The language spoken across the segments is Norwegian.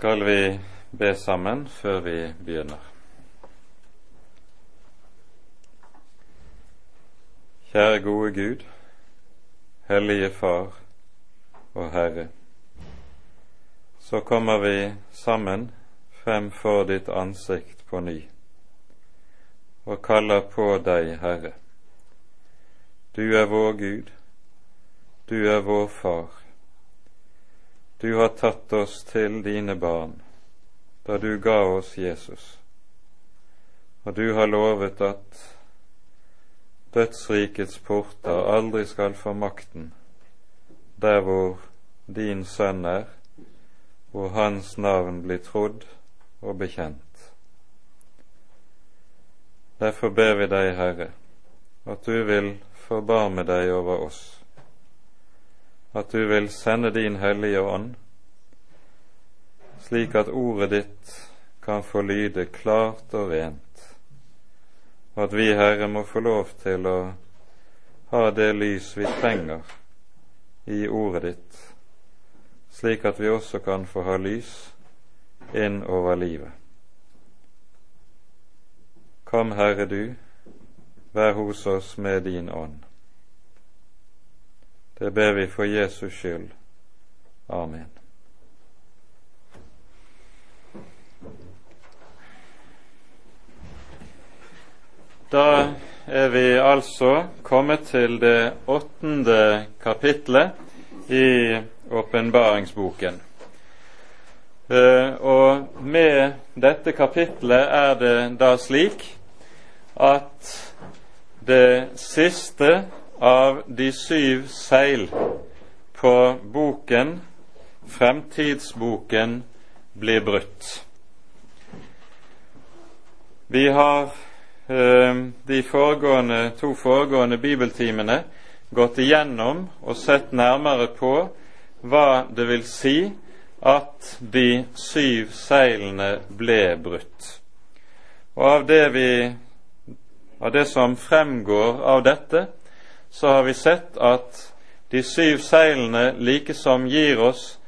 skal vi be sammen før vi begynner. Kjære gode Gud, Hellige Far og Herre. Så kommer vi sammen fremfor ditt ansikt på ny og kaller på deg, Herre. Du er vår Gud, du er vår Far. Du har tatt oss til dine barn da du ga oss Jesus, og du har lovet at dødsrikets porter aldri skal få makten der hvor din sønn er, hvor hans navn blir trodd og bekjent. Derfor ber vi deg, Herre, at du vil forbarme deg over oss, at du vil sende din Hellige Ånd, slik at ordet ditt kan få lyde klart og rent, og at vi, Herre, må få lov til å ha det lys vi trenger i ordet ditt, slik at vi også kan få ha lys inn over livet. Kom, Herre du, vær hos oss med din ånd. Det ber vi for Jesus skyld. Amen. Da er vi altså kommet til det åttende kapitlet i åpenbaringsboken. Eh, og med dette kapitlet er det da slik at det siste av de syv seil på boken, Fremtidsboken, blir brutt. Vi har eh, de foregående, to foregående bibeltimene gått igjennom og sett nærmere på hva det vil si at de syv seilene ble brutt. Og av det vi av det som fremgår av dette, så har vi sett at de syv seilene likesom gir oss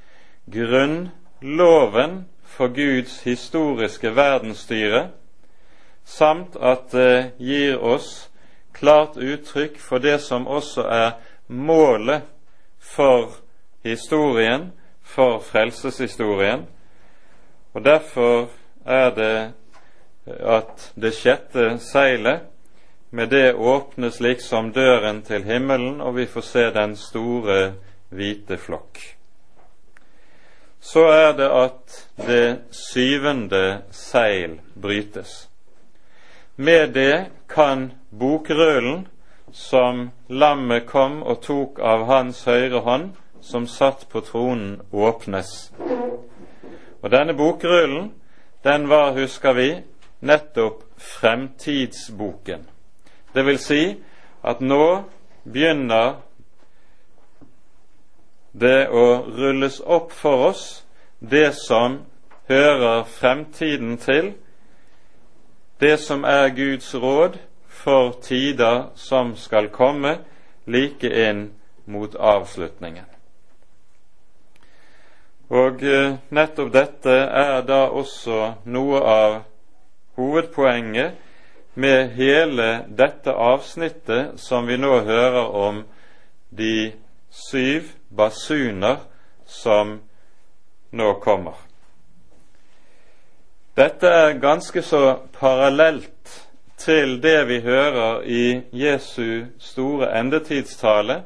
grunnloven for Guds historiske verdensstyre, samt at det gir oss klart uttrykk for det som også er målet for historien, for frelseshistorien. Og derfor er det at det sjette seilet med det åpnes liksom døren til himmelen, og vi får se den store, hvite flokk. Så er det at det syvende seil brytes. Med det kan bokrullen som lammet kom og tok av hans høyre hånd, som satt på tronen, åpnes. Og denne bokrullen, den var, husker vi, nettopp fremtidsboken. Det vil si at nå begynner det å rulles opp for oss det som hører fremtiden til, det som er Guds råd for tider som skal komme, like inn mot avslutningen. Og eh, nettopp dette er da også noe av hovedpoenget med hele dette avsnittet som vi nå hører om de syv basuner som nå kommer. Dette er ganske så parallelt til det vi hører i Jesu store endetidstale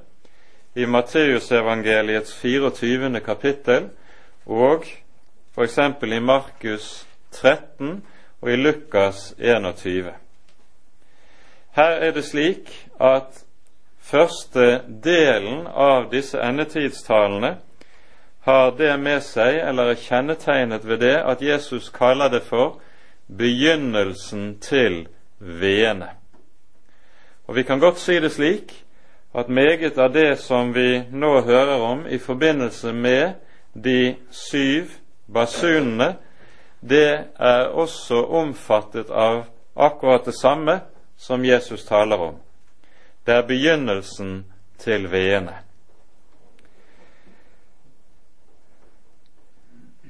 i Matteusevangeliets 24. kapittel og f.eks. i Markus 13 og i Lukas 21. Her er det slik at første delen av disse endetidstalene har det med seg, eller er kjennetegnet ved det, at Jesus kaller det for begynnelsen til veene. Og Vi kan godt si det slik at meget av det som vi nå hører om i forbindelse med de syv basunene, det er også omfattet av akkurat det samme som Jesus taler om. Det er begynnelsen til veene.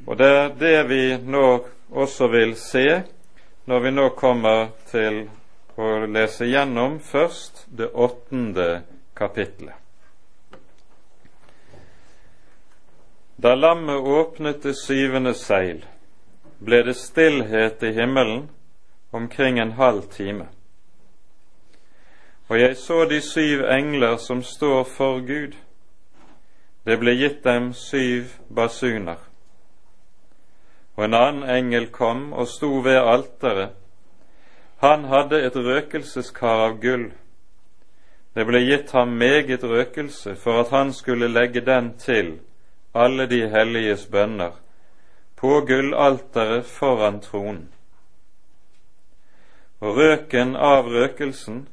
Og det er det vi nå også vil se når vi nå kommer til å lese gjennom først det åttende kapittelet. Da lammet åpnet det syvende seil, ble det stillhet i himmelen omkring en halv time. Og jeg så de syv engler som står for Gud. Det ble gitt dem syv basuner. Og en annen engel kom og sto ved alteret. Han hadde et røkelseskar av gull. Det ble gitt ham meget røkelse for at han skulle legge den til alle de helliges bønner på gullalteret foran tronen. Og røken av røkelsen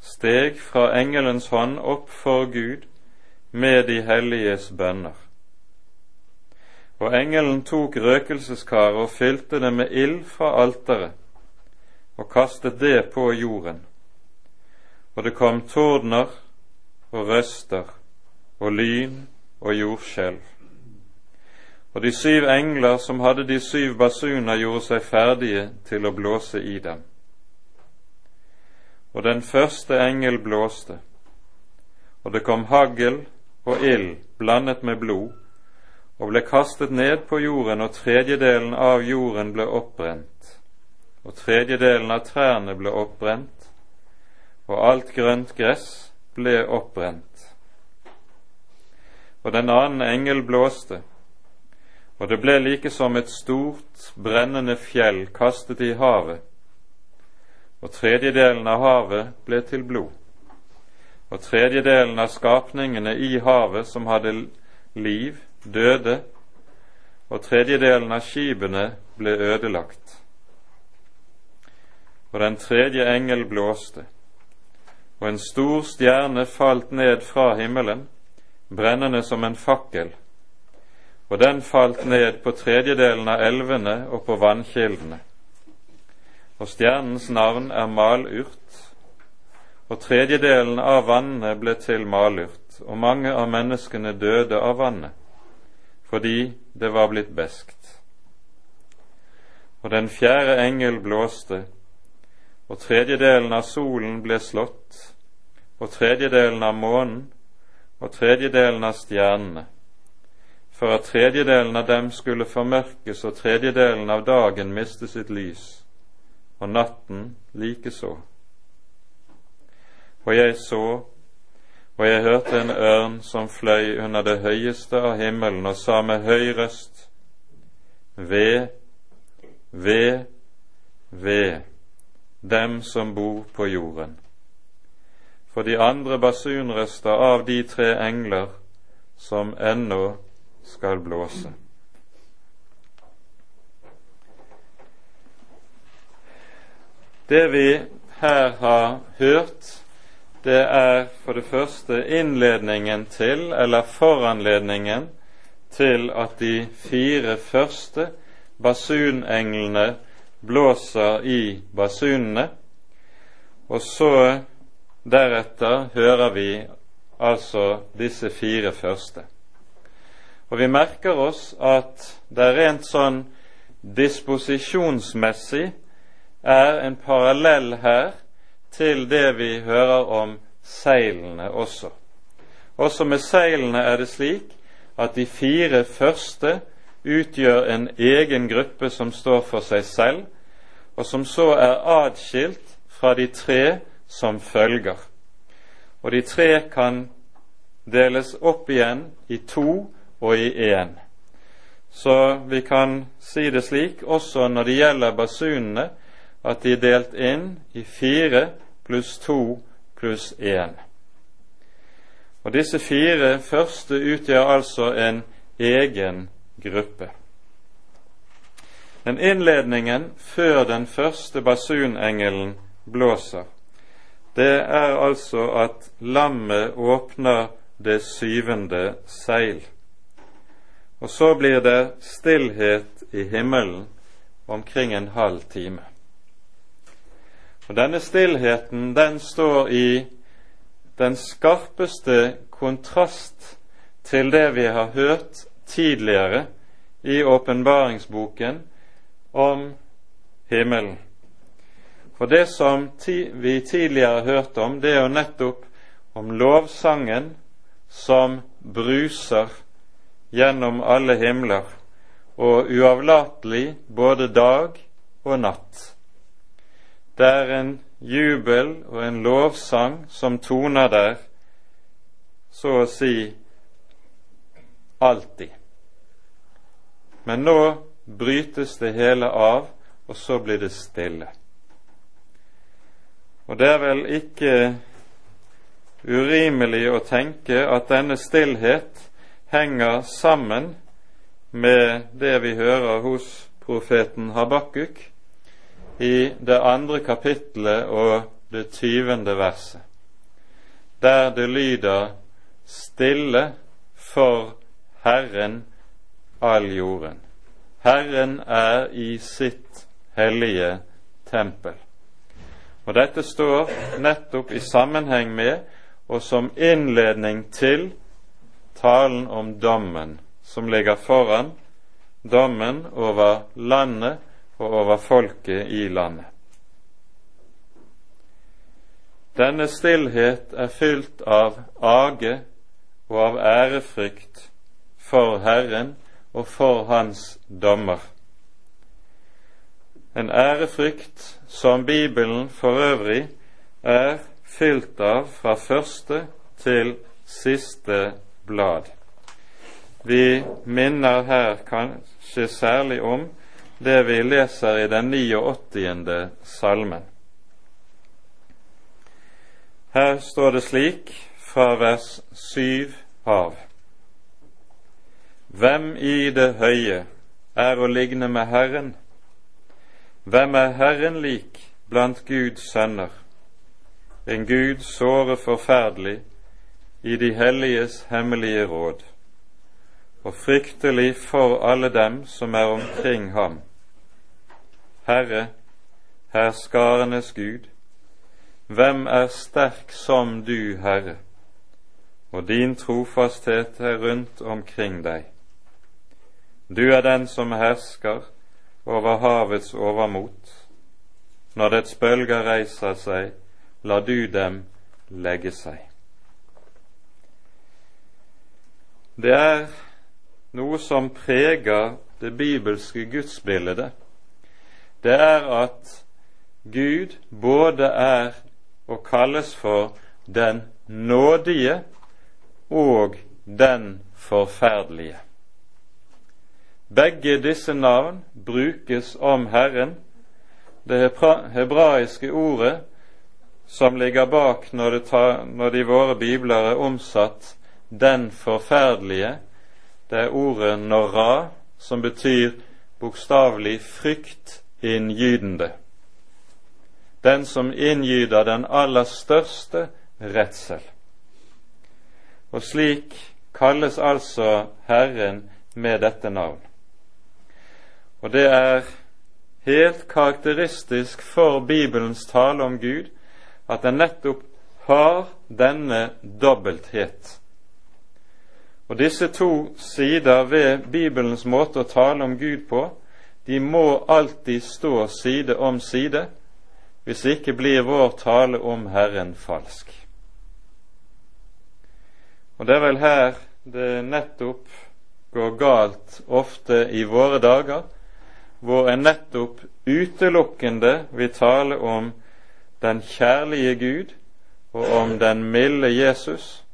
steg fra engelens hånd opp for Gud med de helliges bønner. Og engelen tok røkelseskaret og fylte det med ild fra alteret og kastet det på jorden. Og det kom tordner og røster og lyn og jordskjelv. Og de syv engler som hadde de syv basuner, gjorde seg ferdige til å blåse i dem. Og den første engel blåste, og det kom hagl og ild blandet med blod, og ble kastet ned på jorden, og tredjedelen av jorden ble oppbrent, og tredjedelen av trærne ble oppbrent, og alt grønt gress ble oppbrent. Og den annen engel blåste, og det ble like som et stort, brennende fjell kastet i havet, og tredjedelen av havet ble til blod, og tredjedelen av skapningene i havet som hadde liv, døde, og tredjedelen av skipene ble ødelagt. Og den tredje engel blåste, og en stor stjerne falt ned fra himmelen, brennende som en fakkel, og den falt ned på tredjedelen av elvene og på vannkildene. Og stjernens navn er malurt, og tredjedelen av vannet ble til malurt, og mange av menneskene døde av vannet, fordi det var blitt beskt. Og den fjerde engel blåste, og tredjedelen av solen ble slått, og tredjedelen av månen, og tredjedelen av stjernene for at tredjedelen av dem skulle formørkes og tredjedelen av dagen miste sitt lys, og natten likeså. Og jeg så, og jeg hørte en ørn som fløy under det høyeste av himmelen og sa med høy røst, Ved, ved, ved dem som bor på jorden. For de andre basunrøster av de tre engler som ennå skal blåse. Det vi her har hørt, det er for det første innledningen til, eller foranledningen til at de fire første basunenglene blåser i basunene, og så deretter hører vi altså disse fire første. Og vi merker oss at det er rent sånn disposisjonsmessig er en parallell her til det vi hører om seilene også. Også med seilene er det slik at de fire første utgjør en egen gruppe som står for seg selv, og som så er atskilt fra de tre som følger. Og de tre kan deles opp igjen i to og i én. Så vi kan si det slik også når det gjelder basunene, at de er delt inn i fire pluss to pluss én. Og disse fire første utgjør altså en egen gruppe. Den innledningen før den første basunengelen blåser, det er altså at lammet åpner det syvende seil. Og så blir det stillhet i himmelen omkring en halv time. Og Denne stillheten den står i den skarpeste kontrast til det vi har hørt tidligere i åpenbaringsboken om himmelen. For det som vi tidligere hørte om, det er jo nettopp om lovsangen som bruser gjennom alle himler, og uavlatelig både dag og natt. Det er en jubel og en lovsang som toner der, så å si alltid. Men nå brytes det hele av, og så blir det stille. Og det er vel ikke urimelig å tenke at denne stillhet henger sammen med det vi hører hos profeten Habakkuk i det andre kapittelet og det tyvende verset, der det lyder stille for Herren all jorden. Herren er i sitt hellige tempel. Og Dette står nettopp i sammenheng med og som innledning til talen om dommen som ligger foran, dommen over landet og over folket i landet. Denne stillhet er fylt av age og av ærefrykt for Herren og for Hans dommer. En ærefrykt som Bibelen for øvrig er fylt av fra første til siste blad. Vi minner her kanskje særlig om det vi leser i den 89. salmen. Her står det slik fra vers 7 av. Hvem i det høye er å ligne med Herren? Hvem er Herren lik blant Guds sønner? En Gud såre forferdelig i de helliges hemmelige råd, og fryktelig for alle dem som er omkring ham Herre, herskarenes Gud, hvem er sterk som du, Herre, og din trofasthet er rundt omkring deg. Du er den som hersker over havets overmot. Når dets bølger reiser seg, la du dem legge seg. Det er noe som preger det bibelske gudsbildet det er at Gud både er og kalles for den nådige og den forferdelige. Begge disse navn brukes om Herren. Det hebraiske ordet som ligger bak når, tar, når de våre bibler er omsatt 'den forferdelige', det er ordet 'norra', som betyr bokstavelig frykt inngytende, den som inngyter den aller største redsel. Og slik kalles altså Herren med dette navn. Og det er helt karakteristisk for Bibelens tale om Gud at den nettopp har denne dobbelthet. Og disse to sider ved Bibelens måte å tale om Gud på de må alltid stå side om side, hvis ikke blir vår tale om Herren falsk. Og det er vel her det nettopp går galt ofte i våre dager, hvor en nettopp utelukkende vil tale om den kjærlige Gud og om den milde Jesus,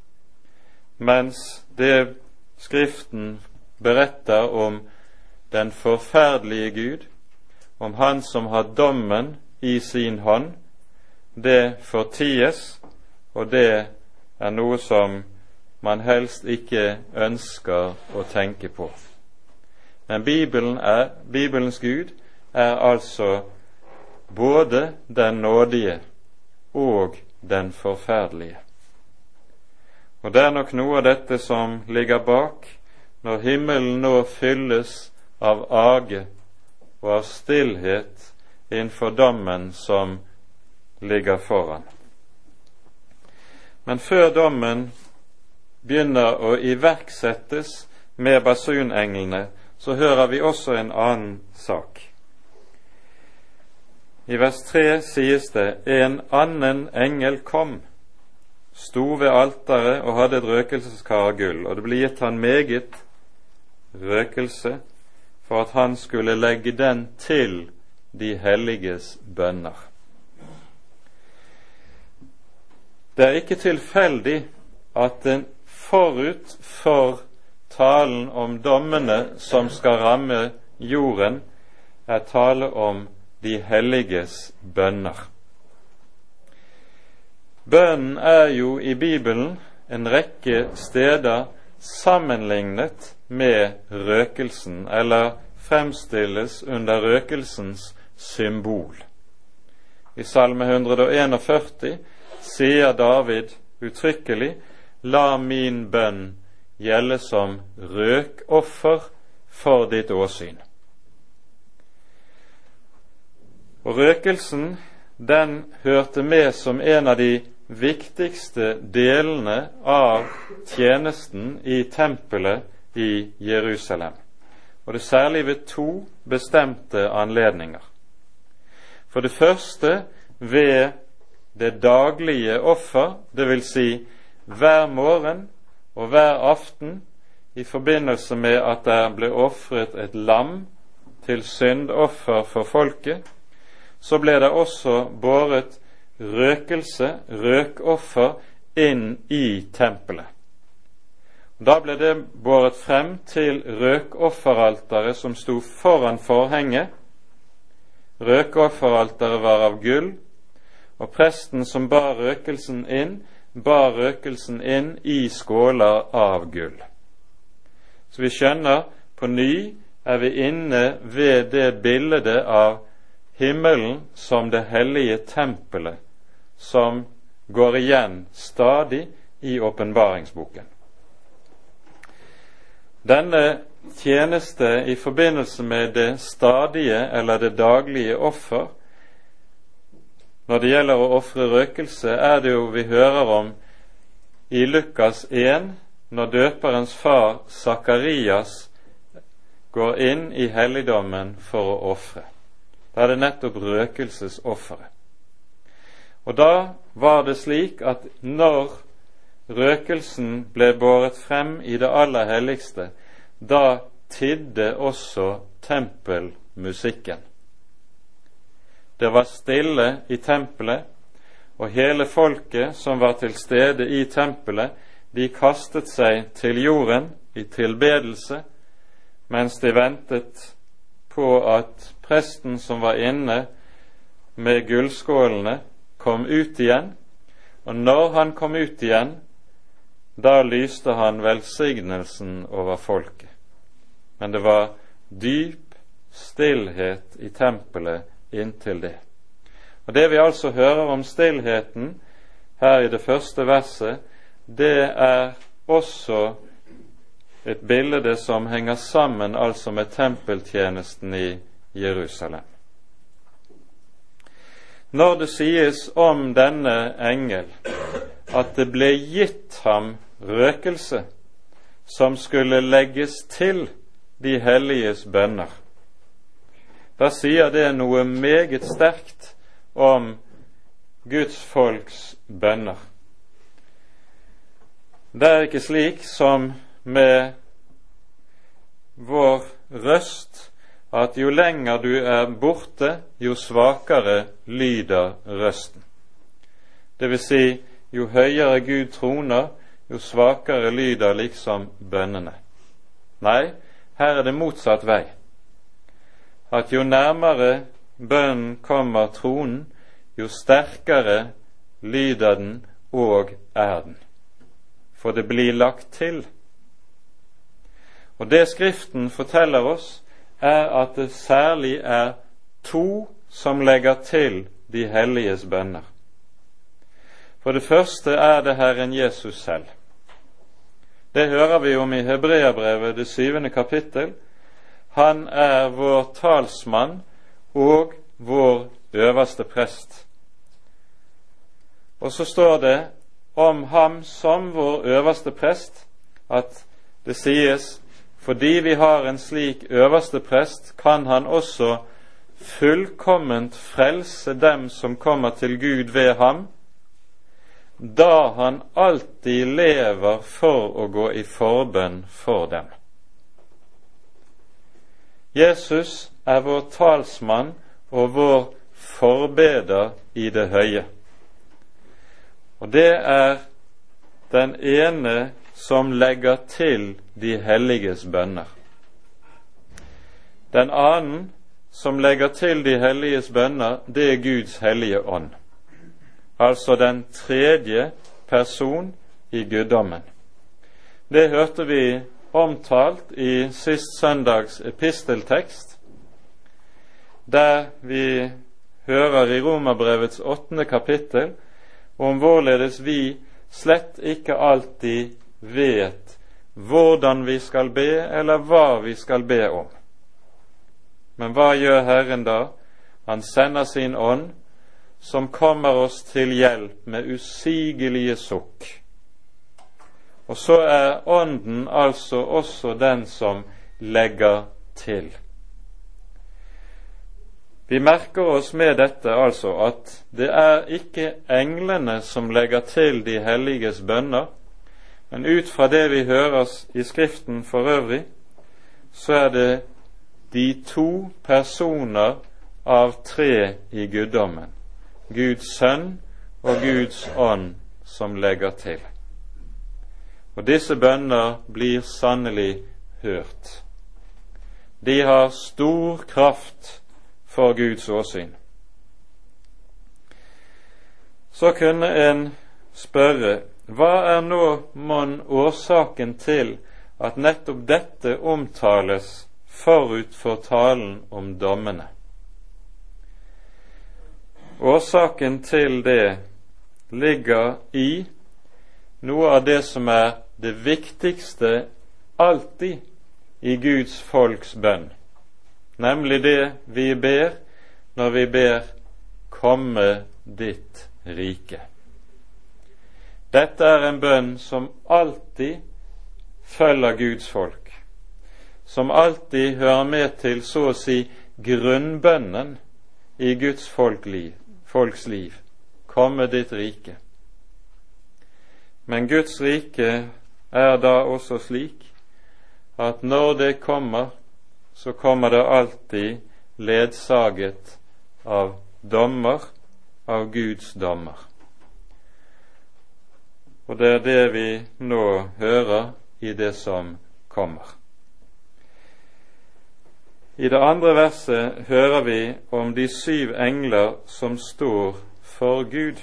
mens det Skriften beretter om den forferdelige Gud, om Han som har dommen i sin hånd, det forties, og det er noe som man helst ikke ønsker å tenke på. Men Bibelen er, Bibelens Gud er altså både den nådige og den forferdelige. Og det er nok noe av dette som ligger bak når himmelen nå fylles av age og av stillhet innenfor dommen som ligger foran. Men før dommen begynner å iverksettes med basunenglene, så hører vi også en annen sak. I vers 3 sies det en annen engel kom, sto ved alteret og hadde et røkelseskar av gull, og det ble gitt han meget røkelse for at han skulle legge den til de helliges bønner. Det er ikke tilfeldig at den forut for talen om dommene som skal ramme jorden, er tale om de helliges bønner. Bønnen er jo i Bibelen en rekke steder sammenlignet med røkelsen, eller fremstilles under røkelsens symbol. I Salme 141 sier David uttrykkelig La min bønn gjelde som røkoffer for ditt åsyn. Og Røkelsen den hørte med som en av de viktigste delene av tjenesten i tempelet i Jerusalem, og det særlig ved to bestemte anledninger. For det første ved det daglige offer, dvs. Si hver morgen og hver aften i forbindelse med at det ble ofret et lam til syndoffer for folket, så ble det også båret røkelse, røkoffer, inn i tempelet. Da ble det båret frem til røkofferalteret som sto foran forhenget. Røkofferalteret var av gull, og presten som bar røkelsen inn, bar røkelsen inn i skåler av gull. Så vi skjønner på ny er vi inne ved det bildet av himmelen som det hellige tempelet, som går igjen stadig i åpenbaringsboken. Denne tjeneste i forbindelse med det stadige eller det daglige offer Når det gjelder å ofre røkelse, er det jo vi hører om i Lukas 1, når døperens far Sakarias går inn i helligdommen for å ofre. Da er det nettopp røkelsesofferet. Og da var det slik at når røkelsen ble båret frem i det aller helligste, da tidde også tempelmusikken. Det var stille i tempelet, og hele folket som var til stede i tempelet, de kastet seg til jorden i tilbedelse mens de ventet på at presten som var inne med gullskålene, kom ut igjen. Og når han kom ut igjen, da lyste han velsignelsen over folket. Men det var dyp stillhet i tempelet inntil det. Og Det vi altså hører om stillheten her i det første verset, det er også et bilde som henger sammen altså med tempeltjenesten i Jerusalem. Når det sies om denne engel at det ble gitt ham røkelse som skulle legges til de helliges bønner. Da sier det noe meget sterkt om Guds folks bønner. Det er ikke slik som med vår røst at jo lenger du er borte, jo svakere lyder røsten. Det vil si, jo høyere Gud troner, jo svakere lyder liksom bønnene. Nei, her er det motsatt vei. At jo nærmere bønnen kommer tronen, jo sterkere lyder den og er den. For det blir lagt til. Og det Skriften forteller oss, er at det særlig er to som legger til de helliges bønner. For det første er det Herren Jesus selv. Det hører vi om i Hebreabrevet, det syvende kapittel. Han er vår talsmann og vår øverste prest. Og så står det om ham som vår øverste prest at det sies fordi vi har en slik øverste prest, kan han også fullkomment frelse dem som kommer til Gud ved ham, da han alltid lever for å gå i forbønn for dem. Jesus er vår talsmann og vår forbeder i det høye. Og det er den ene som legger til de helliges bønner. Den annen som legger til de helliges bønner, det er Guds hellige ånd. Altså den tredje person i guddommen. Det hørte vi omtalt i sist søndags episteltekst, der vi hører i Romerbrevets åttende kapittel om hvorledes vi slett ikke alltid vet hvordan vi skal be, eller hva vi skal be om. Men hva gjør Herren da? Han sender sin ånd, som kommer oss til hjelp med usigelige sukk. Og så er Ånden altså også den som legger til. Vi merker oss med dette altså at det er ikke englene som legger til de helliges bønner, men ut fra det vi hører i Skriften for øvrig, så er det de to personer av tre i guddommen, Guds sønn og Guds ånd, som legger til. Og disse bønner blir sannelig hørt. De har stor kraft for Guds åsyn. Så kunne en spørre hva er nå mon årsaken til at nettopp dette omtales forut for talen om dommene? Årsaken til det ligger i noe av det som er det viktigste alltid i Guds folks bønn nemlig det vi ber når vi ber 'Komme ditt rike'. Dette er en bønn som alltid følger Guds folk, som alltid hører med til så å si grunnbønnen i Guds folks liv 'Komme ditt rike'. Men Guds rike er da også slik at når det kommer, så kommer det alltid ledsaget av dommer, av Guds dommer. Og det er det vi nå hører i det som kommer. I det andre verset hører vi om de syv engler som står for Gud.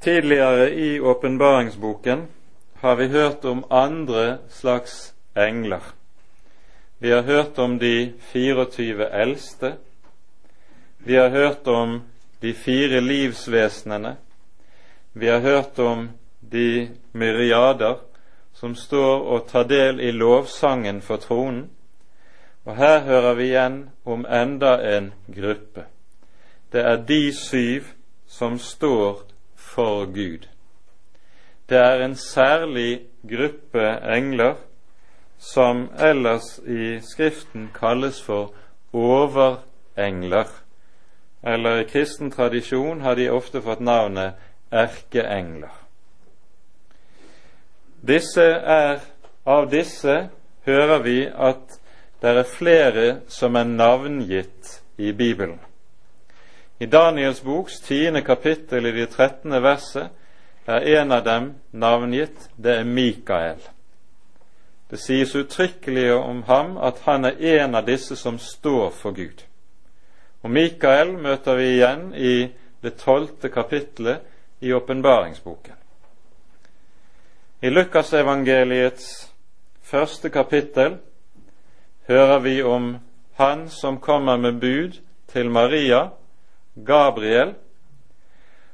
Tidligere i åpenbaringsboken har vi hørt om andre slags engler. Vi har hørt om de 24 eldste. Vi har hørt om de fire livsvesenene. Vi har hørt om de myriader som står og tar del i lovsangen for tronen. Og her hører vi igjen om enda en gruppe. Det er de syv som står for Gud. Det er en særlig gruppe engler som ellers i Skriften kalles for overengler. Eller i kristen tradisjon har de ofte fått navnet erkeengler. Disse er, Av disse hører vi at det er flere som er navngitt i Bibelen. I Daniels boks tiende kapittel i det trettende verset er en av dem navngitt, det er Mikael. Det sies uttrykkelig om ham at han er en av disse som står for Gud. Og Mikael møter vi igjen i det tolvte kapittelet i åpenbaringsboken. I Lukasevangeliets første kapittel hører vi om han som kommer med bud til Maria, Gabriel,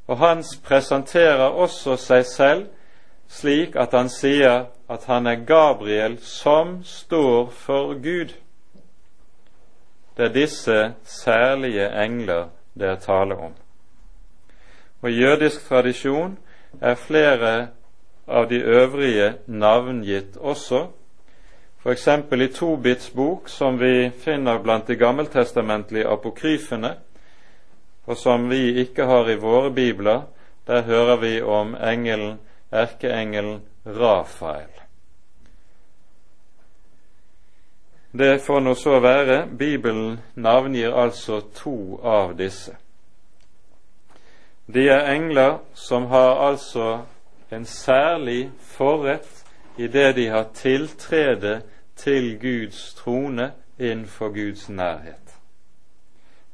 og han presenterer også seg selv slik at han sier at han er Gabriel som står for Gud. Det er disse særlige engler det er tale om. Og I jødisk tradisjon er flere av de øvrige navngitt også, f.eks. i Tobits bok, som vi finner blant de gammeltestamentlige apokryfene, og som vi ikke har i våre bibler, der hører vi om engelen, erkeengelen Rafael. Det får nå så være. Bibelen navngir altså to av disse. De er engler som har altså en særlig forrett i det de har tiltrede til Guds trone innenfor Guds nærhet.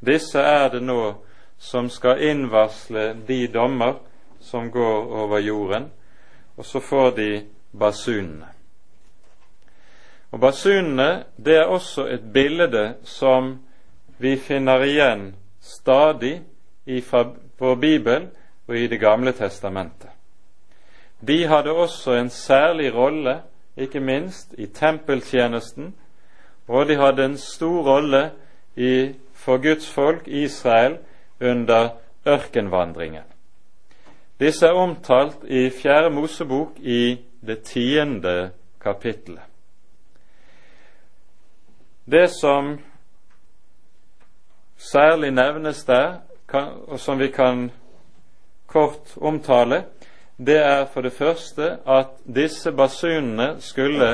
Disse er det nå som skal innvarsle de dommer som går over jorden, og så får de basunene. Og Basunene det er også et bilde som vi finner igjen stadig fra vår bibel og i Det gamle testamentet. De hadde også en særlig rolle, ikke minst i tempeltjenesten, og de hadde en stor rolle for Guds folk Israel under ørkenvandringen. Disse er omtalt i Fjerde Mosebok i det tiende kapittelet. Det som særlig nevnes der, og som vi kan kort omtale, det er for det første at disse basunene skulle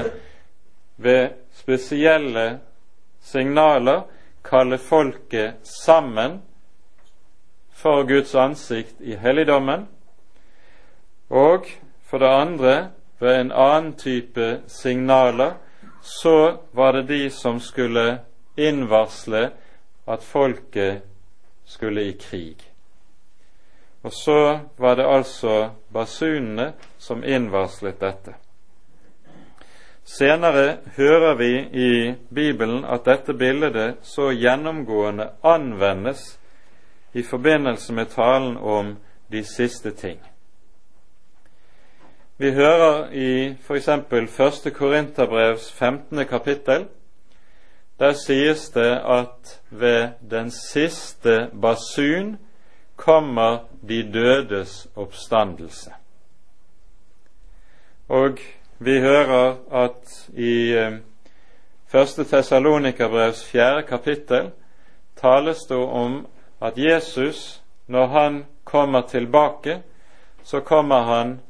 ved spesielle signaler kalle folket sammen for Guds ansikt i helligdommen, og for det andre ved en annen type signaler så var det de som skulle innvarsle at folket skulle i krig. Og så var det altså basunene som innvarslet dette. Senere hører vi i Bibelen at dette bildet så gjennomgående anvendes i forbindelse med talen om de siste ting. Vi hører i f.eks. 1. Korinterbrevs 15. kapittel. Der sies det at ved den siste basun kommer de dødes oppstandelse. Og vi hører at i 1. Eh, Tessalonikerbrevs 4. kapittel tales det om at Jesus, når han kommer tilbake, så kommer han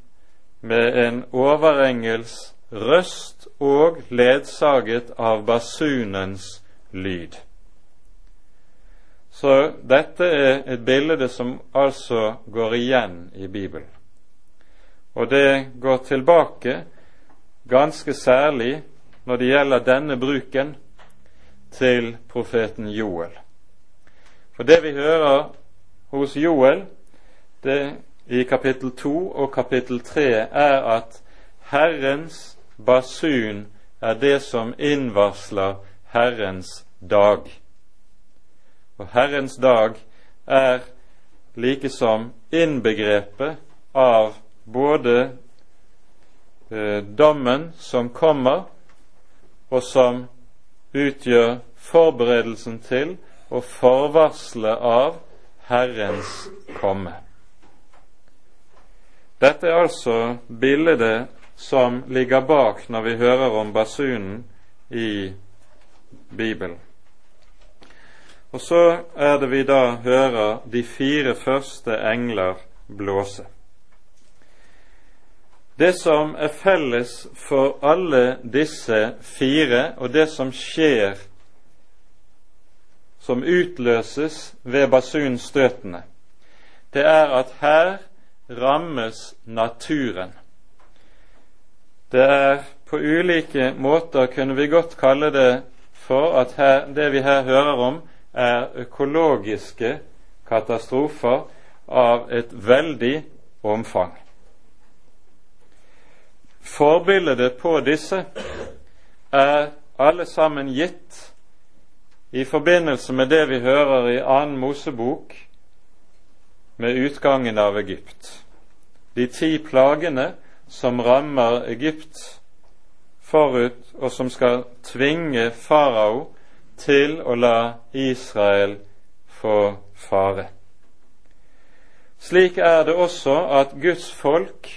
med en overengels røst og ledsaget av basunens lyd. Så dette er et bilde som altså går igjen i Bibelen. Og det går tilbake ganske særlig når det gjelder denne bruken, til profeten Joel. For det vi hører hos Joel, det i kapittel 2 og kapittel 3 er at Herrens basun er det som innvarsler Herrens dag. Og Herrens dag er likesom innbegrepet av både eh, dommen som kommer, og som utgjør forberedelsen til og forvarselet av Herrens komme. Dette er altså bildet som ligger bak når vi hører om basunen i Bibelen. Og så er det vi da hører de fire første engler blåse. Det som er felles for alle disse fire, og det som skjer, som utløses ved basunstøtene, det er at her rammes naturen. Det er på ulike måter, kunne vi godt kalle det for, at her, det vi her hører om, er økologiske katastrofer av et veldig omfang. Forbildet på disse er alle sammen gitt i forbindelse med det vi hører i annen Mosebok med utgangen av Egypt. De ti plagene som rammer Egypt forut, og som skal tvinge farao til å la Israel få fare. Slik er det også at Guds folk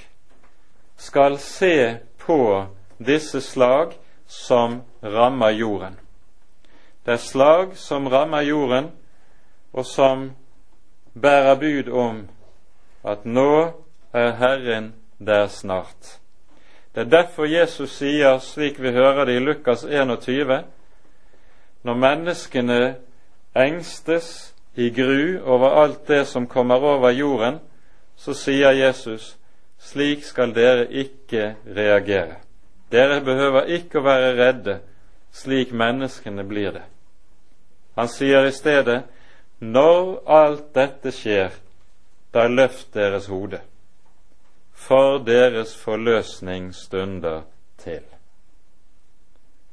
skal se på disse slag som rammer jorden. Det er slag som rammer jorden, og som bærer bud om at nå er Herren der snart. Det er derfor Jesus sier, slik vi hører det i Lukas 21, når menneskene engstes i gru over alt det som kommer over jorden, så sier Jesus, slik skal dere ikke reagere. Dere behøver ikke å være redde, slik menneskene blir det. Han sier i stedet, når alt dette skjer, da løft deres hode, for deres forløsning stunder til.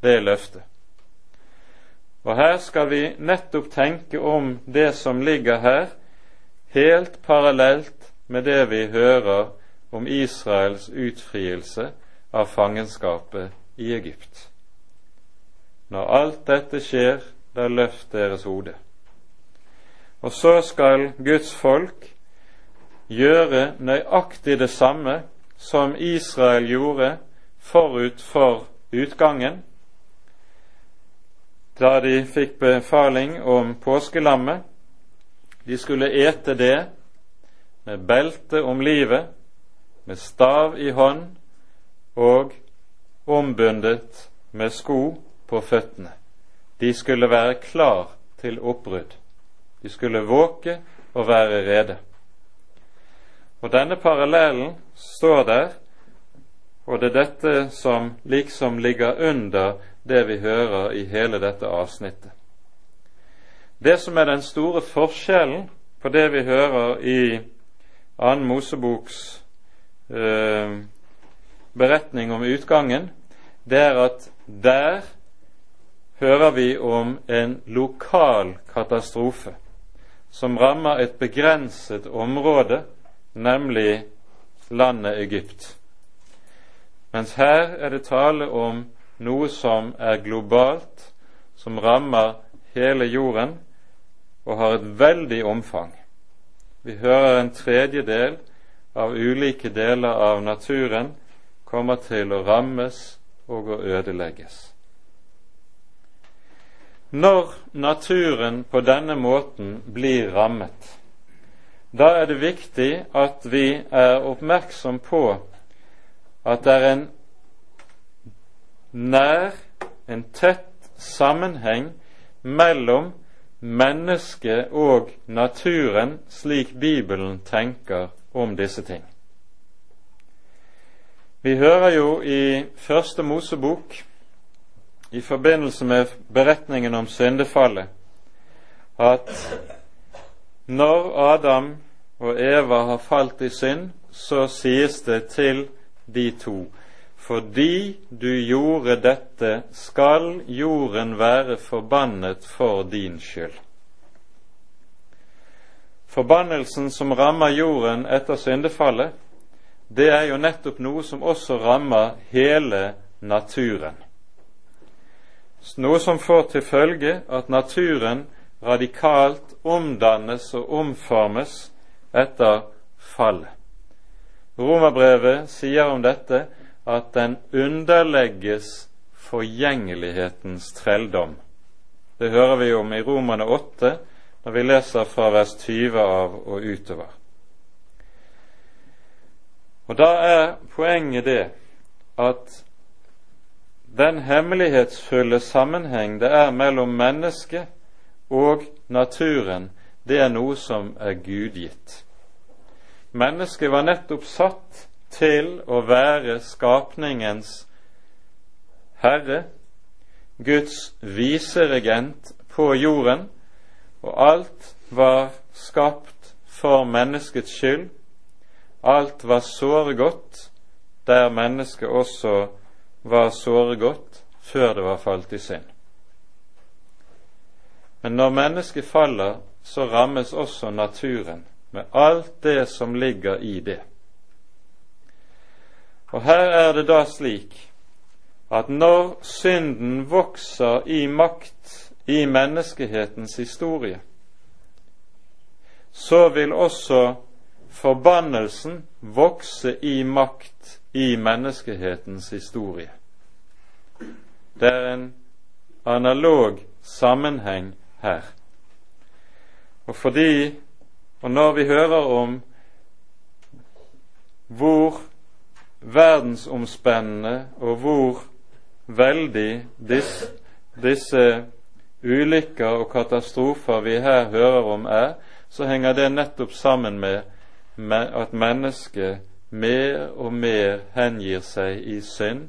Det er løftet. Og her skal vi nettopp tenke om det som ligger her, helt parallelt med det vi hører om Israels utfrielse av fangenskapet i Egypt. Når alt dette skjer, da løft deres hode. Og så skal Guds folk gjøre nøyaktig det samme som Israel gjorde forut for utgangen, da de fikk befaling om påskelammet. De skulle ete det med belte om livet, med stav i hånd og ombundet med sko på føttene. De skulle være klar til oppbrudd. De skulle våke og være rede. Og Denne parallellen står der, og det er dette som liksom ligger under det vi hører i hele dette avsnittet. Det som er den store forskjellen på det vi hører i Annen Moseboks eh, beretning om utgangen, det er at der hører vi om en lokal katastrofe som rammer et begrenset område, nemlig landet Egypt. Mens her er det tale om noe som er globalt, som rammer hele jorden og har et veldig omfang. Vi hører en tredjedel av ulike deler av naturen kommer til å rammes og å ødelegges. Når naturen på denne måten blir rammet, da er det viktig at vi er oppmerksom på at det er en nær, en tett sammenheng mellom mennesket og naturen, slik Bibelen tenker om disse ting. Vi hører jo i Første Mosebok, i forbindelse med beretningen om syndefallet, at når Adam og Eva har falt i synd, så sies det til de to fordi du gjorde dette, skal jorden være forbannet for din skyld. Forbannelsen som rammer jorden etter syndefallet, det er jo nettopp noe som også rammer hele naturen. Noe som får til følge at naturen radikalt omdannes og omformes etter fallet. Romerbrevet sier om dette at den underlegges forgjengelighetens trelldom. Det hører vi om i Romane 8 når vi leser fra vers 20 av og utover. Og Da er poenget det at den hemmelighetsfulle sammenheng det er mellom mennesket og naturen, det er noe som er gudgitt. Mennesket var nettopp satt til å være skapningens herre, Guds viseregent på jorden, og alt var skapt for menneskets skyld. Alt var såre godt der mennesket også var såre godt før det var falt i synd. Men når mennesket faller, så rammes også naturen med alt det som ligger i det. Og her er det da slik at når synden vokser i makt i menneskehetens historie, så vil også forbannelsen vokse i makt i menneskehetens historie. Det er en analog sammenheng her. Og fordi, og når vi hører om hvor verdensomspennende og hvor veldig disse, disse ulykker og katastrofer vi her hører om, er, så henger det nettopp sammen med at mennesket mer og mer hengir seg i synd.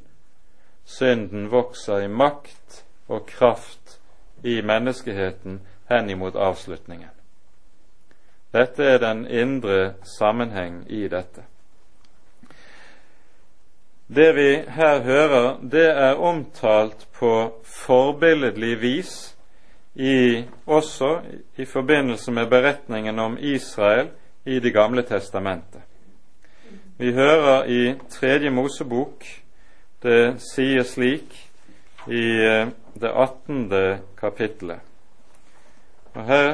Synden vokser i makt og kraft i menneskeheten henimot avslutningen. Dette er den indre sammenheng i dette. Det vi her hører, det er omtalt på forbilledlig vis i, også i forbindelse med beretningen om Israel i Det gamle testamentet. Vi hører i Tredje Mosebok det sier slik i eh, det attende kapittelet. Og Her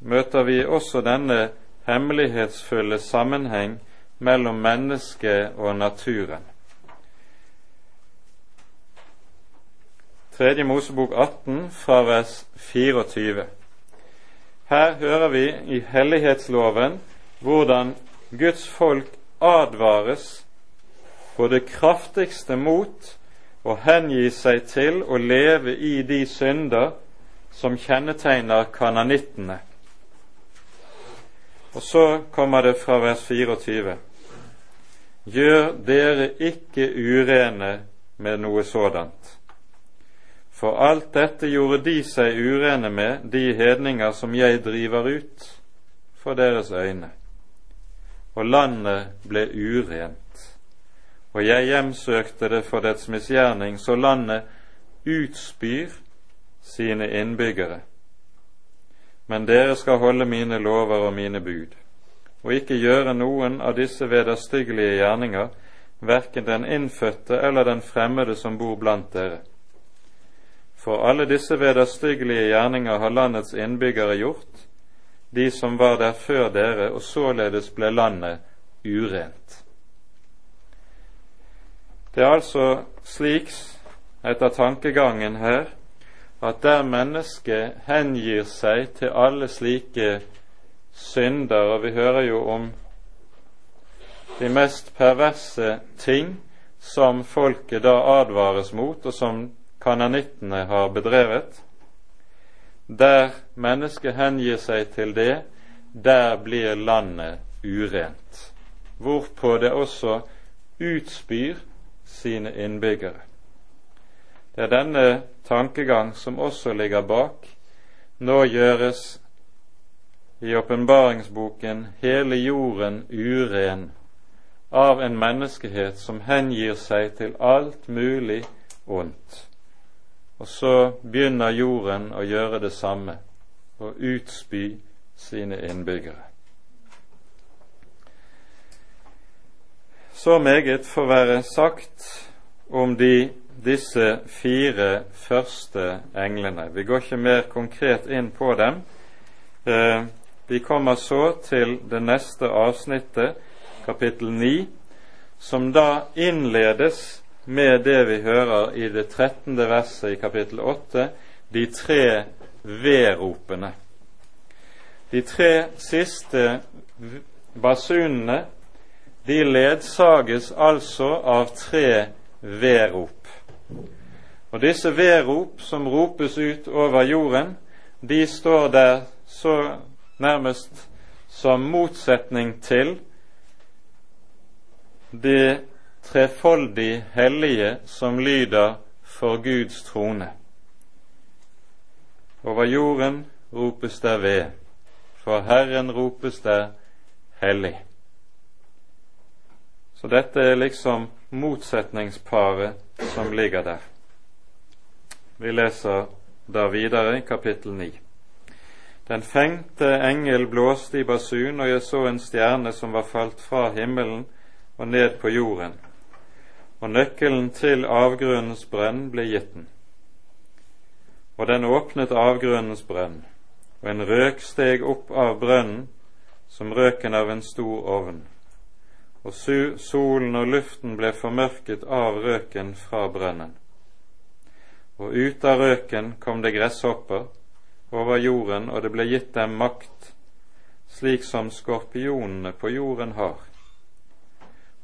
møter vi også denne hemmelighetsfulle sammenheng mellom mennesket og naturen. Tredje Mosebok 18 fra vers 24. Her hører vi i hellighetsloven hvordan Guds folk advares på det kraftigste mot å hengi seg til å leve i de synder som kjennetegner kananittene. Og så kommer det fra vers 24.: Gjør dere ikke urene med noe sådant. For alt dette gjorde de seg urene med, de hedninger som jeg driver ut for deres øyne. Og landet ble urent. Og jeg hjemsøkte det for dets misgjerning, så landet utspyr sine innbyggere. Men dere skal holde mine lover og mine bud, og ikke gjøre noen av disse vederstyggelige gjerninger, verken den innfødte eller den fremmede som bor blant dere for alle disse vederstyggelige gjerninger har landets innbyggere gjort, de som var der før dere, og således ble landet urent. Det er altså slik, etter tankegangen her, at der mennesket hengir seg til alle slike synder, og vi hører jo om de mest perverse ting som folket da advares mot, og som kananittene har bedrevet. Der mennesket hengir seg til det, der blir landet urent, hvorpå det også utspyr sine innbyggere. Det er denne tankegang som også ligger bak. Nå gjøres i åpenbaringsboken hele jorden uren av en menneskehet som hengir seg til alt mulig ondt. Og så begynner jorden å gjøre det samme og utspy sine innbyggere. Så meget får være sagt om de, disse fire første englene. Vi går ikke mer konkret inn på dem. Eh, vi kommer så til det neste avsnittet, kapittel 9, som da innledes med det vi hører i det trettende verset i kapittel 8, de tre vedropene. De tre siste basunene de ledsages altså av tre vedrop. Og disse vedrop som ropes ut over jorden, de står der så nærmest som motsetning til det trefoldig hellige som lyder for Guds trone. Over jorden ropes der ved, for Herren ropes der hellig. Så dette er liksom motsetningsparet som ligger der. Vi leser da videre kapittel 9. Den femte engel blåste i basun, og jeg så en stjerne som var falt fra himmelen og ned på jorden og nøkkelen til avgrunnens brønn ble gitt den. Og den åpnet avgrunnens brønn, og en røk steg opp av brønnen som røken av en stor ovn. og solen og luften ble formørket av røken fra brønnen. Og ut av røken kom det gresshopper over jorden, og det ble gitt dem makt, slik som skorpionene på jorden har.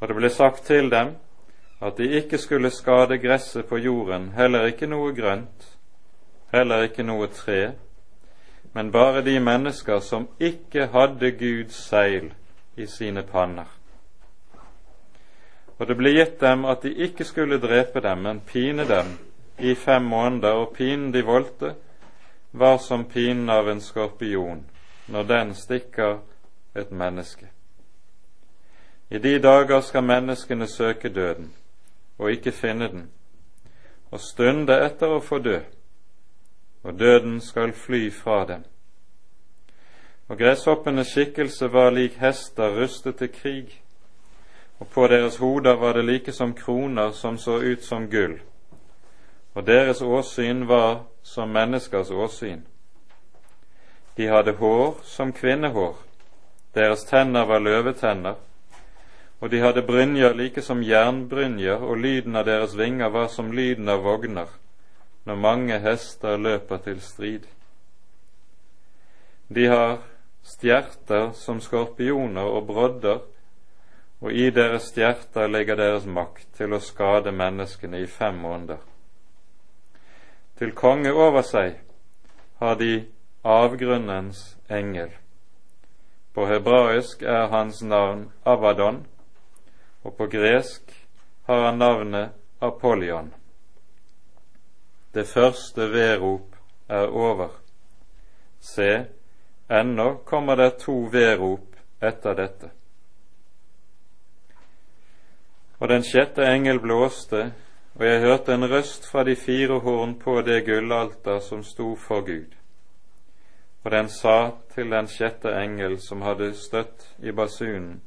Og det ble sagt til dem at de ikke skulle skade gresset på jorden, heller ikke noe grønt, heller ikke noe tre, men bare de mennesker som ikke hadde Guds seil i sine panner. Og det ble gitt dem at de ikke skulle drepe dem, men pine dem i fem måneder, og pinen de voldte, var som pinen av en skorpion når den stikker et menneske. I de dager skal menneskene søke døden og ikke finne den, og stunde etter å få dø, og døden skal fly fra dem. Og gresshoppenes skikkelse var lik hester rustet til krig, og på deres hoder var det like som kroner som så ut som gull, og deres åsyn var som menneskers åsyn. De hadde hår som kvinnehår, deres tenner var løvetenner, og de hadde brynjer like som jernbrynjer, og lyden av deres vinger var som lyden av vogner, når mange hester løper til strid. De har stjerter som skorpioner og brodder, og i deres stjerter ligger deres makt til å skade menneskene i fem måneder. Til konge over seg har de avgrunnens engel. På hebraisk er hans navn Avadon, og på gresk har han navnet Apollyon. Det første vedrop er over. Se, ennå kommer det to vedrop etter dette. Og den sjette engel blåste, og jeg hørte en røst fra de fire horn på det gullalter som sto for Gud. Og den sa til den sjette engel som hadde støtt i basunen,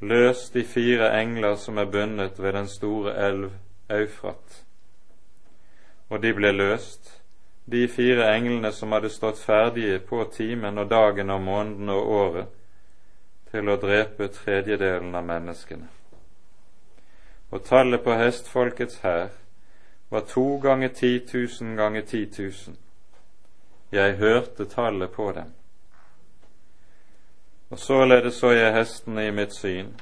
løs de fire engler som er bundet ved den store elv Eufrat. Og de ble løst, de fire englene som hadde stått ferdige på timen og dagen og måneden og året, til å drepe tredjedelen av menneskene og tallet på hestfolkets hær var to ganger ti tusen ganger ti tusen. Jeg hørte tallet på dem. Og således så jeg hestene i mitt syn,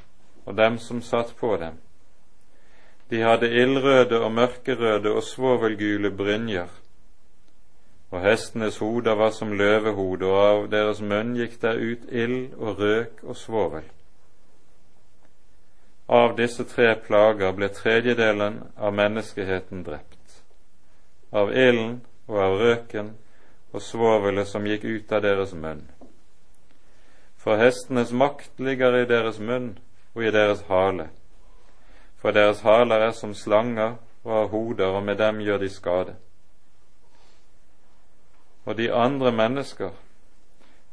og dem som satt på dem. De hadde ildrøde og mørkerøde og svovelgule brynjer, og hestenes hoder var som løvehoder, og av deres munn gikk der ut ild og røk og svovel. Av disse tre plager ble tredjedelen av menneskeheten drept, av ilden og av røken og svovelet som gikk ut av deres munn. For hestenes makt ligger i deres munn og i deres hale, for deres haler er som slanger og har hoder, og med dem gjør de skade. Og de andre mennesker,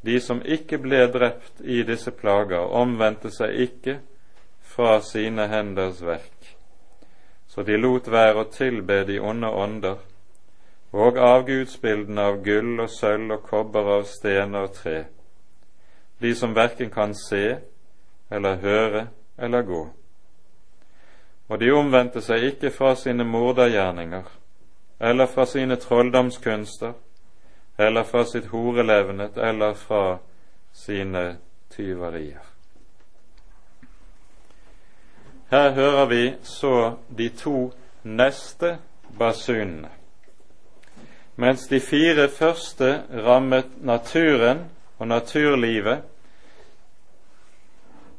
de som ikke ble drept i disse plager, omvendte seg ikke fra sine henders verk, så de lot være å tilbe de onde ånder og avgudsbildene av gull og sølv og kobber av stener og tre, de som verken kan se eller høre eller gå. Og de omvendte seg ikke fra sine mordergjerninger eller fra sine trolldomskunster eller fra sitt horelevnet eller fra sine tyverier. Her hører vi så de to neste basunene. Mens de fire første rammet naturen og naturlivet,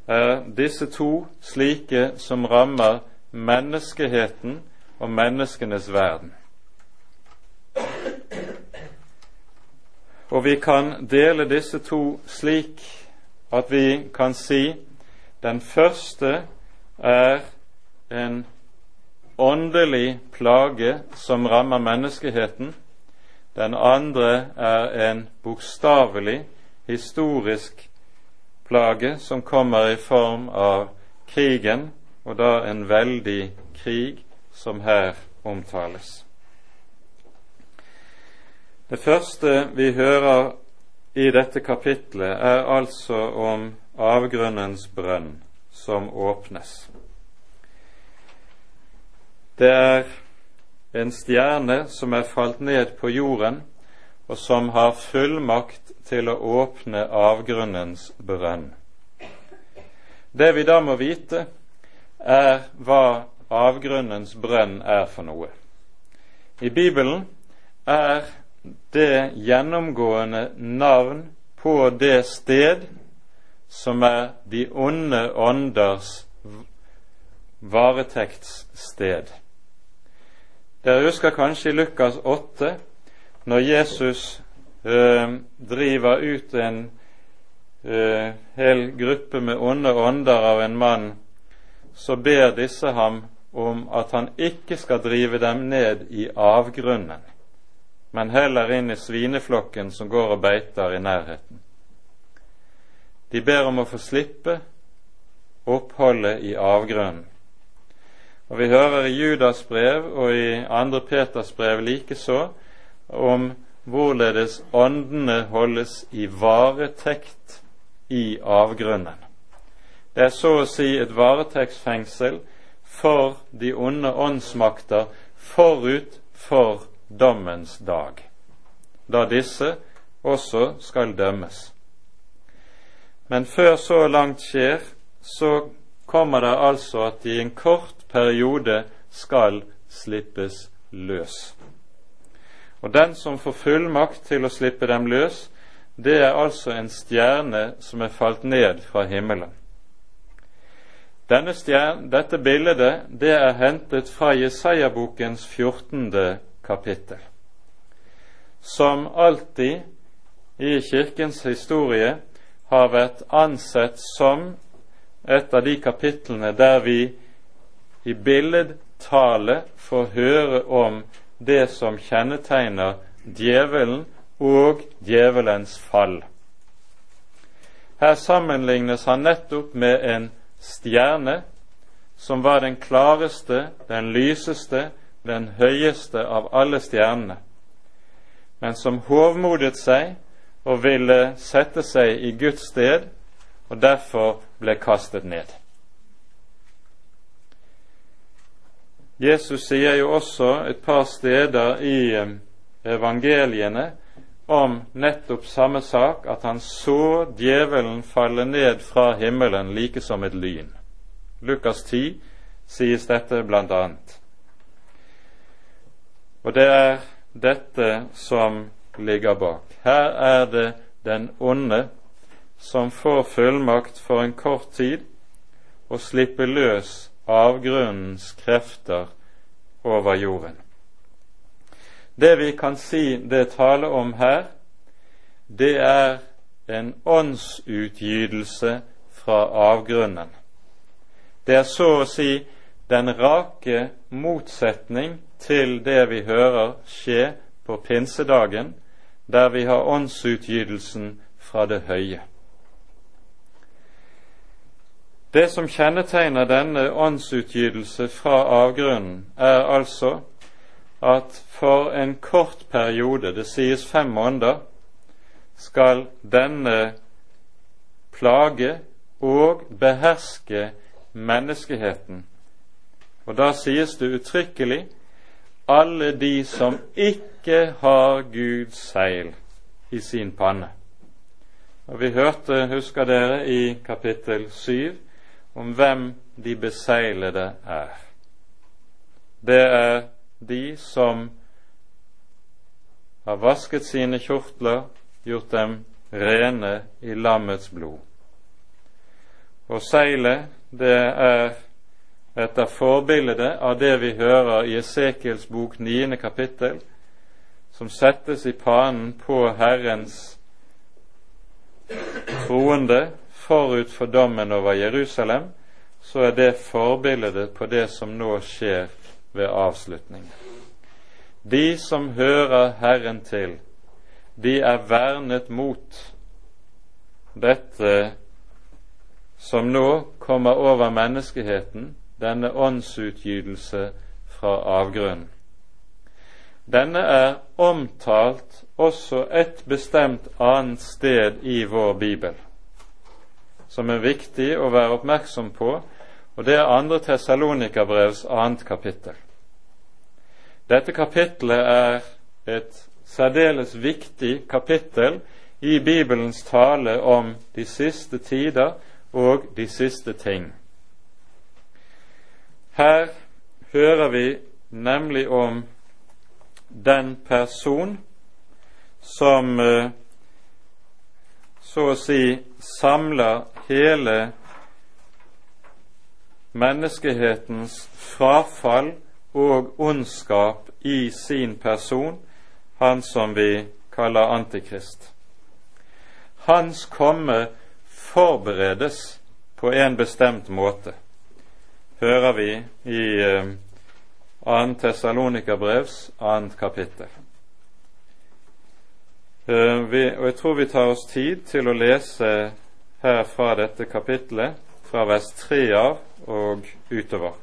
er disse to slike som rammer menneskeheten og menneskenes verden. Og vi kan dele disse to slik at vi kan si den første er en åndelig plage som rammer menneskeheten. Den andre er en bokstavelig, historisk plage som kommer i form av krigen, og da en veldig krig som her omtales. Det første vi hører i dette kapitlet, er altså om avgrunnens brønn, som åpnes. Det er en stjerne som er falt ned på jorden, og som har full makt til å åpne avgrunnens brønn. Det vi da må vite, er hva avgrunnens brønn er for noe. I Bibelen er det gjennomgående navn på det sted som er de onde ånders varetektssted. Dere husker kanskje i Lukas 8 når Jesus eh, driver ut en eh, hel gruppe med onde ånder av en mann, så ber disse ham om at han ikke skal drive dem ned i avgrunnen, men heller inn i svineflokken som går og beiter i nærheten. De ber om å få slippe oppholdet i avgrunnen. Og Vi hører i Judas brev og i andre Peters brev likeså om hvorledes åndene holdes i varetekt i avgrunnen. Det er så å si et varetektsfengsel for de onde åndsmakter forut for dommens dag, da disse også skal dømmes. Men før så langt skjer, så kommer det altså at de i en kort periode skal slippes løs. Og den som får fullmakt til å slippe dem løs, det er altså en stjerne som er falt ned fra himmelen. Stjerne, dette bildet det er hentet fra Jesaja-bokens 14. kapittel. Som alltid i Kirkens historie har vært ansett som et av de kapitlene der vi i billedtale får høre om det som kjennetegner djevelen og djevelens fall. Her sammenlignes han nettopp med en stjerne som var den klareste, den lyseste, den høyeste av alle stjernene, men som hovmodet seg og ville sette seg i Guds sted, og derfor ble kastet ned. Jesus sier jo også et par steder i eh, evangeliene om nettopp samme sak, at han så djevelen falle ned fra himmelen like som et lyn. Lukas 10 sies dette blant annet. Og det er dette som ligger bak. Her er det den onde som får fullmakt for en kort tid å slippe løs avgrunnens krefter over jorden. Det vi kan si det taler om her, det er en åndsutgytelse fra avgrunnen. Det er så å si den rake motsetning til det vi hører skje på pinsedagen, der vi har åndsutgytelsen fra det høye. Det som kjennetegner denne åndsutgytelse fra avgrunnen, er altså at for en kort periode, det sies fem måneder, skal denne plage og beherske menneskeheten. Og da sies det uttrykkelig alle de som ikke har Guds seil i sin panne. Og Vi hørte, husker dere, i kapittel syv om hvem de beseglede er. Det er de som har vasket sine kjortler, gjort dem rene i lammets blod. Og seilet, det er etter forbildet av det vi hører i Esekiels bok 9. kapittel, som settes i panen på Herrens troende forut for dommen over Jerusalem, så er det forbildet på det som nå skjer ved avslutningen. De som hører Herren til, de er vernet mot dette som nå kommer over menneskeheten, denne åndsutgytelse fra avgrunnen. Denne er omtalt også et bestemt annet sted i vår bibel som er viktig å være oppmerksom på, og det er andre Tessalonikerbrevs annet kapittel. Dette kapittelet er et særdeles viktig kapittel i Bibelens tale om de siste tider og de siste ting. Her hører vi nemlig om den person som eh, så å si samler hele menneskehetens frafall og ondskap i sin person, han som vi kaller Antikrist. Hans komme forberedes på en bestemt måte, hører vi i eh, 2. Tessalonikerbrevs 2. kapittel. Eh, vi, og Jeg tror vi tar oss tid til å lese her fra dette kapittelet, fra vers 3 av og utover.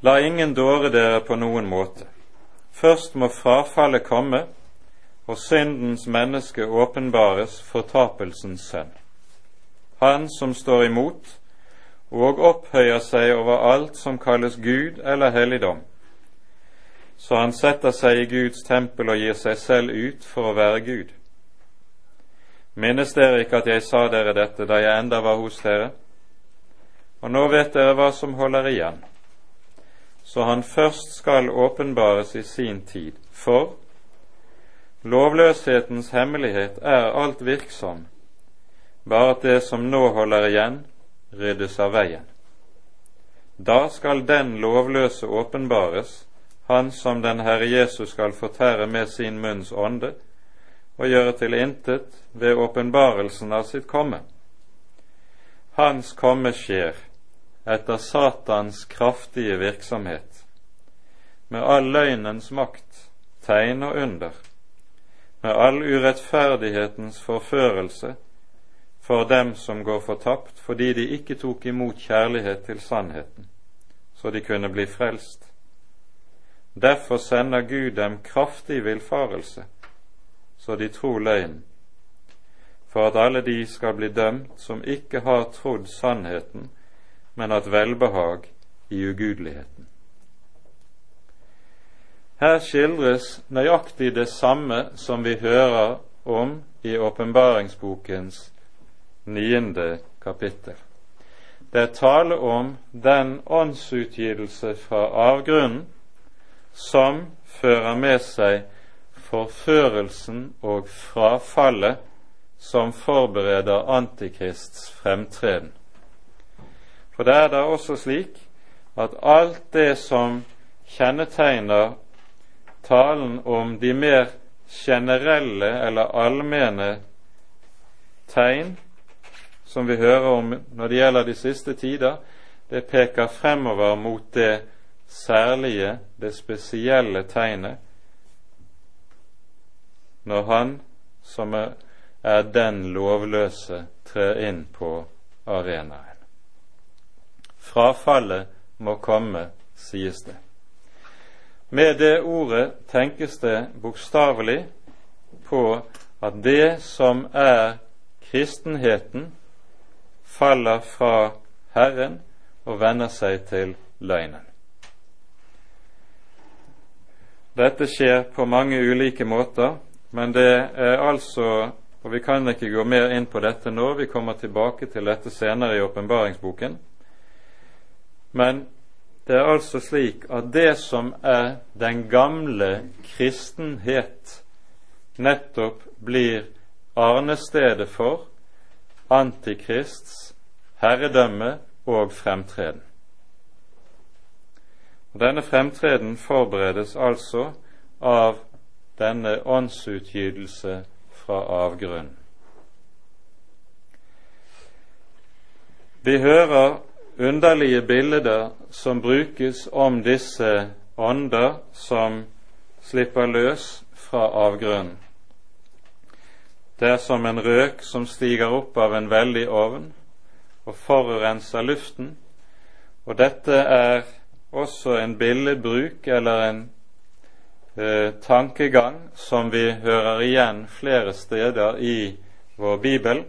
La ingen dåre dere på noen måte. Først må frafallet komme, og syndens menneske åpenbares fortapelsens sønn. Han som står imot og opphøyer seg over alt som kalles Gud eller helligdom, så han setter seg i Guds tempel og gir seg selv ut for å være Gud. Minnes dere ikke at jeg sa dere dette da jeg enda var hos dere? Og nå vet dere hva som holder igjen, så han først skal åpenbares i sin tid. For lovløshetens hemmelighet er alt virksom, bare at det som nå holder igjen, ryddes av veien. Da skal den lovløse åpenbares, han som den Herre Jesus skal fortære med sin munns ånde og gjøre til intet ved åpenbarelsen av sitt komme. Hans komme skjer etter Satans kraftige virksomhet, med all løgnens makt, tegn og under, med all urettferdighetens forførelse for dem som går fortapt fordi de ikke tok imot kjærlighet til sannheten, så de kunne bli frelst. Derfor sender Gud dem kraftig villfarelse, så de tror løgnen, for at alle de skal bli dømt som ikke har trodd sannheten, men hatt velbehag i ugudeligheten. Her skildres nøyaktig det samme som vi hører om i åpenbaringsbokens niende kapittel. Det er tale om den åndsutgivelse fra avgrunnen som fører med seg forførelsen og frafallet som forbereder Antikrists fremtreden. For det er da også slik at alt det som kjennetegner talen om de mer generelle eller allmenne tegn som vi hører om når det gjelder de siste tider, det peker fremover mot det særlige, det spesielle tegnet når han som er den lovløse, trer inn på arenaen. Frafallet må komme, sies det. Med det ordet tenkes det bokstavelig på at det som er kristenheten, faller fra Herren og vender seg til løgnen. Dette skjer på mange ulike måter, men det er altså Og vi kan ikke gå mer inn på dette nå, vi kommer tilbake til dette senere i åpenbaringsboken. Men det er altså slik at det som er den gamle kristenhet, nettopp blir arnestedet for Antikrists herredømme og fremtreden. Og Denne fremtreden forberedes altså av denne åndsutgytelse fra avgrunnen. Vi hører underlige bilder som brukes om disse ånder som slipper løs fra avgrunnen. Det er som en røk som stiger opp av en veldig ovn og forurenser luften, og dette er også en billedbruk eller en eh, tankegang som vi hører igjen flere steder i vår bibel.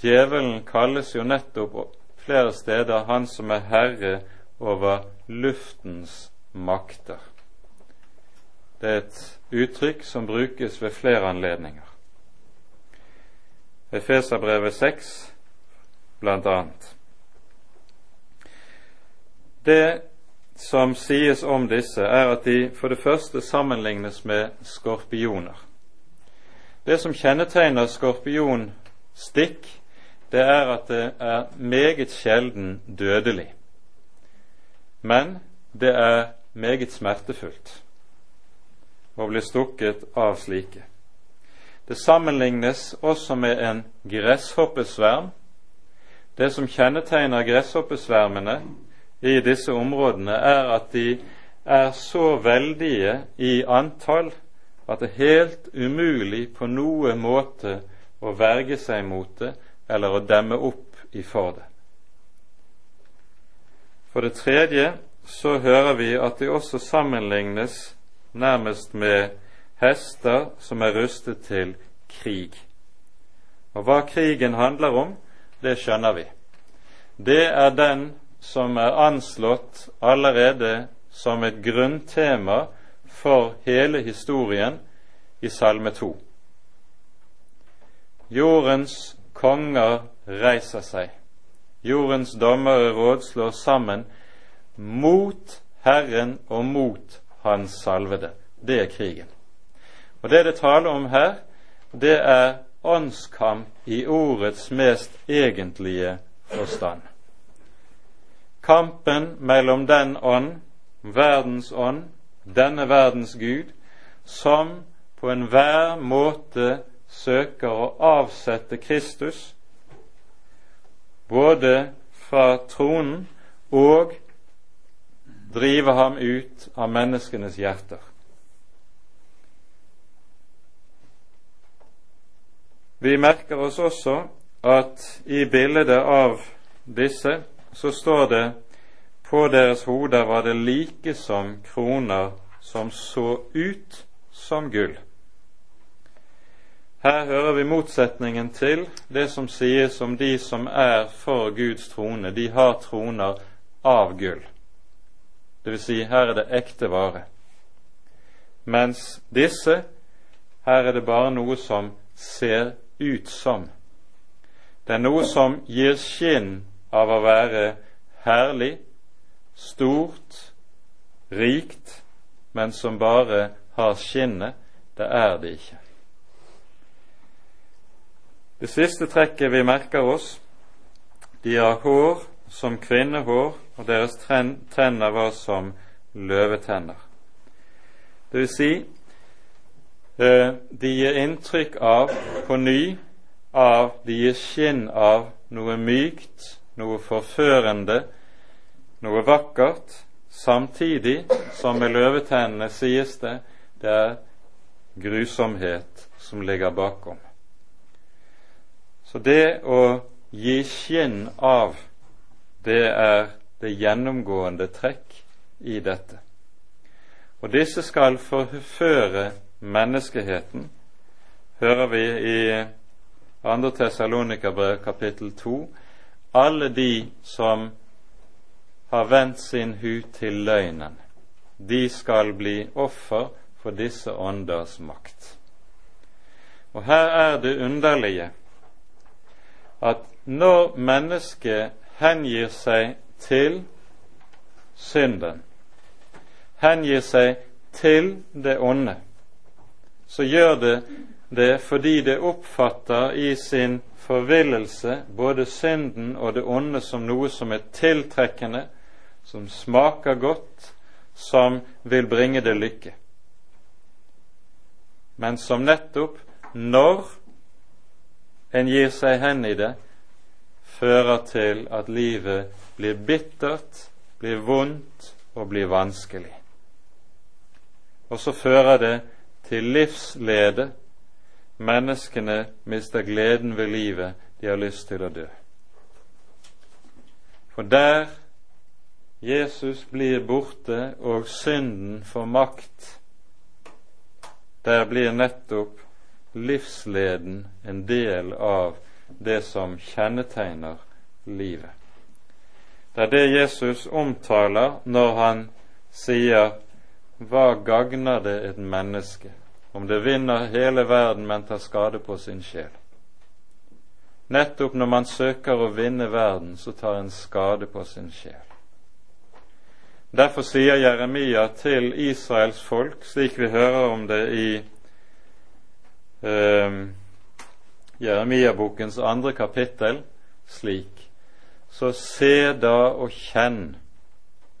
Djevelen kalles jo nettopp flere steder han som er herre over luftens makter. Det er et uttrykk som brukes ved flere anledninger. Efeserbrevet 6 blant annet. Det som sies om disse, er at de for det første sammenlignes med skorpioner. Det som kjennetegner skorpionstikk, det er at det er meget sjelden dødelig. Men det er meget smertefullt å bli stukket av slike. Det sammenlignes også med en gresshoppesverm. Det som kjennetegner gresshoppesvermene, i disse områdene, er at de er så veldige i antall at det er helt umulig på noe måte å verge seg mot det eller å demme opp for det. For det tredje så hører vi at de også sammenlignes nærmest med hester som er rustet til krig. Og hva krigen handler om, det skjønner vi. Det er den som er anslått allerede som et grunntema for hele historien i Salme 2. Jordens konger reiser seg, jordens dommere råd slår sammen mot Herren og mot Hans salvede. Det er krigen. Og Det det taler om her, det er åndskamp i ordets mest egentlige forstand kampen mellom den ånd, verdens ånd, denne verdens Gud, som på enhver måte søker å avsette Kristus, både fra tronen og drive ham ut av menneskenes hjerter. Vi merker oss også at i bildet av disse så står det på deres hoder var det like som kroner som så ut som gull. Her hører vi motsetningen til det som sies om de som er for Guds trone. De har troner av gull. Det vil si, her er det ekte vare. Mens disse, her er det bare noe som ser ut som. Det er noe som gir skinn av å være herlig, stort, rikt, men som bare har skinnet. Det er det ikke. Det siste trekket vi merker oss, de har hår som kvinnehår, og deres tenner var som løvetenner. Det vil si, eh, de gir inntrykk av på ny av De gir skinn av noe mykt, noe forførende, noe vakkert, samtidig som med løvetennene sies det det er grusomhet som ligger bakom. Så det å gi skinn av, det er det gjennomgående trekk i dette. Og disse skal forføre menneskeheten, hører vi i 2. Tessalonika-brev kapittel 2, alle de som har vendt sin hu til løgnen, de skal bli offer for disse ånders makt. Og her er det underlige at når mennesket hengir seg til synden, hengir seg til det onde, så gjør det det fordi det oppfatter i sin forvillelse både synden og det onde som noe som er tiltrekkende, som smaker godt, som vil bringe det lykke. Men som nettopp, når en gir seg hen i det, fører til at livet blir bittert, blir vondt og blir vanskelig. Og så fører det til livslede Menneskene mister gleden ved livet, de har lyst til å dø. For der Jesus blir borte og synden får makt, der blir nettopp livsleden en del av det som kjennetegner livet. Det er det Jesus omtaler når han sier hva gagner det et menneske om det vinner hele verden, men tar skade på sin sjel? Nettopp når man søker å vinne verden, så tar en skade på sin sjel. Derfor sier Jeremia til Israels folk, slik vi hører om det i eh, Jeremia-bokens andre kapittel, slik Så se da og kjenn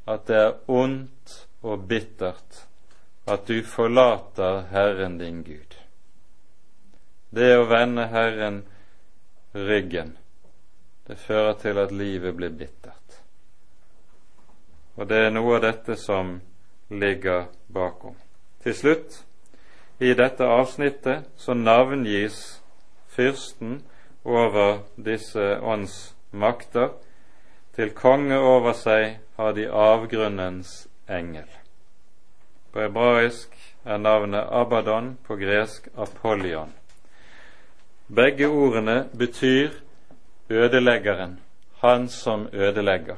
at det er ondt og bittert at du forlater Herren din Gud. Det å vende Herren ryggen, det fører til at livet blir bittert. Og det er noe av dette som ligger bakom. Til slutt, i dette avsnittet, så navngis fyrsten over disse åndsmakter. Til konge over seg har de avgrunnens engel. På hebraisk er navnet Abaddon, på gresk Apollyon. Begge ordene betyr ødeleggeren, han som ødelegger.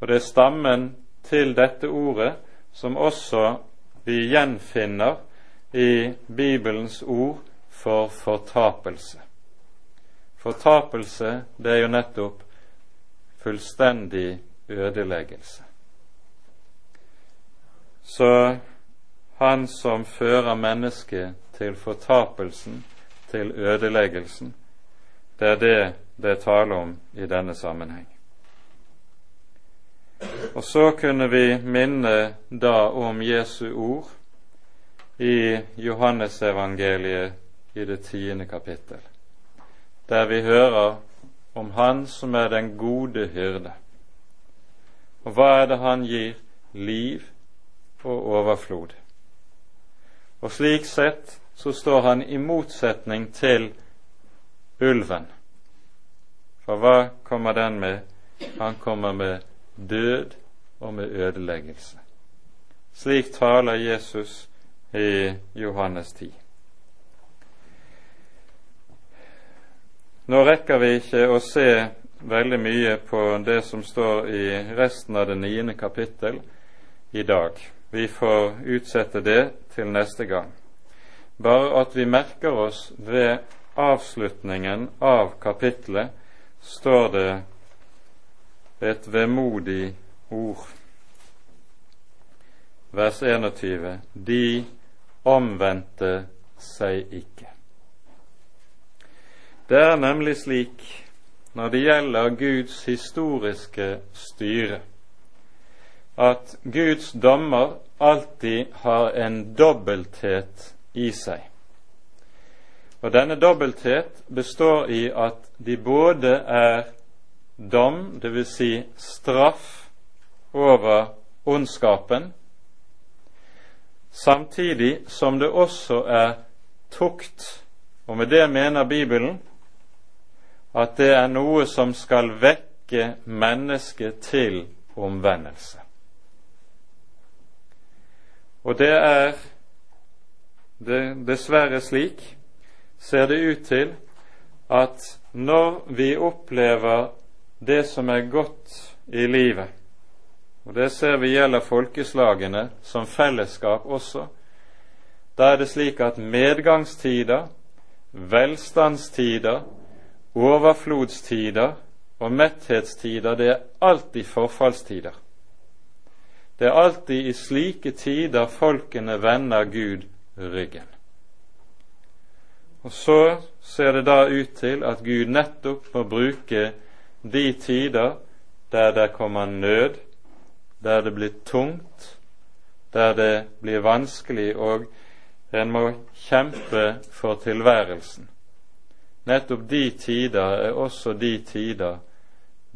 Og det er stammen til dette ordet som også vi gjenfinner i Bibelens ord for fortapelse. Fortapelse, det er jo nettopp fullstendig ødeleggelse. Så han som fører mennesket til fortapelsen, til ødeleggelsen, det er det det er tale om i denne sammenheng. Og så kunne vi minne da om Jesu ord i Johannesevangeliet i det tiende kapittel, der vi hører om Han som er den gode hyrde. Og hva er det Han gir? Liv og overflod. Og slik sett så står han i motsetning til ulven. For hva kommer den med? Han kommer med død og med ødeleggelse. Slik taler Jesus i Johannes 10. Nå rekker vi ikke å se veldig mye på det som står i resten av det niende kapittel i dag. Vi får utsette det til neste gang. Bare at vi merker oss ved avslutningen av kapitlet, står det et vemodig ord. Vers 21. De omvendte seg ikke. Det er nemlig slik når det gjelder Guds historiske styre, at Guds dommer alltid har en dobbelthet i seg. Og Denne dobbelthet består i at de både er dom, dvs. Si straff over ondskapen, samtidig som det også er tukt. Og med det mener Bibelen at det er noe som skal vekke mennesket til omvendelse. Og det er det, dessverre slik, ser det ut til, at når vi opplever det som er godt i livet, og det ser vi gjelder folkeslagene som fellesskap også, da er det slik at medgangstider, velstandstider, overflodstider og metthetstider, det er alltid forfallstider. Det er alltid i slike tider folkene vender Gud ryggen. Og så ser det da ut til at Gud nettopp må bruke de tider der det kommer nød, der det blir tungt, der det blir vanskelig og en må kjempe for tilværelsen. Nettopp de tider er også de tider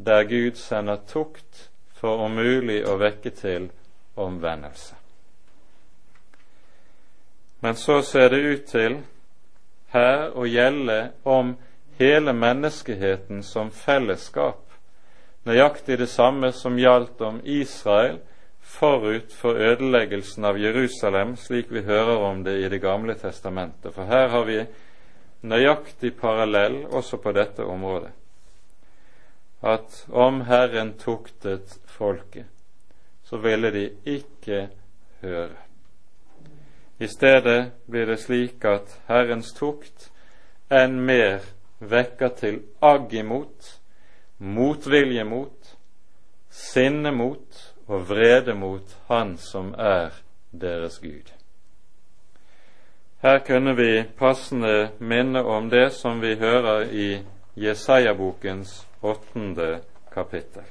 der Gud sender tukt for om mulig å vekke til omvendelse. Men så ser det ut til her å gjelde om hele menneskeheten som fellesskap, nøyaktig det samme som gjaldt om Israel forut for ødeleggelsen av Jerusalem, slik vi hører om det i Det gamle testamentet. For her har vi nøyaktig parallell også på dette området. At om Herren tuktet folket, så ville de ikke høre. I stedet blir det slik at Herrens tukt enn mer vekker til agg imot, motvilje mot, sinne mot og vrede mot Han som er deres Gud. Her kunne vi passende minne om det som vi hører i Jesaja-bokens åttende kapittel.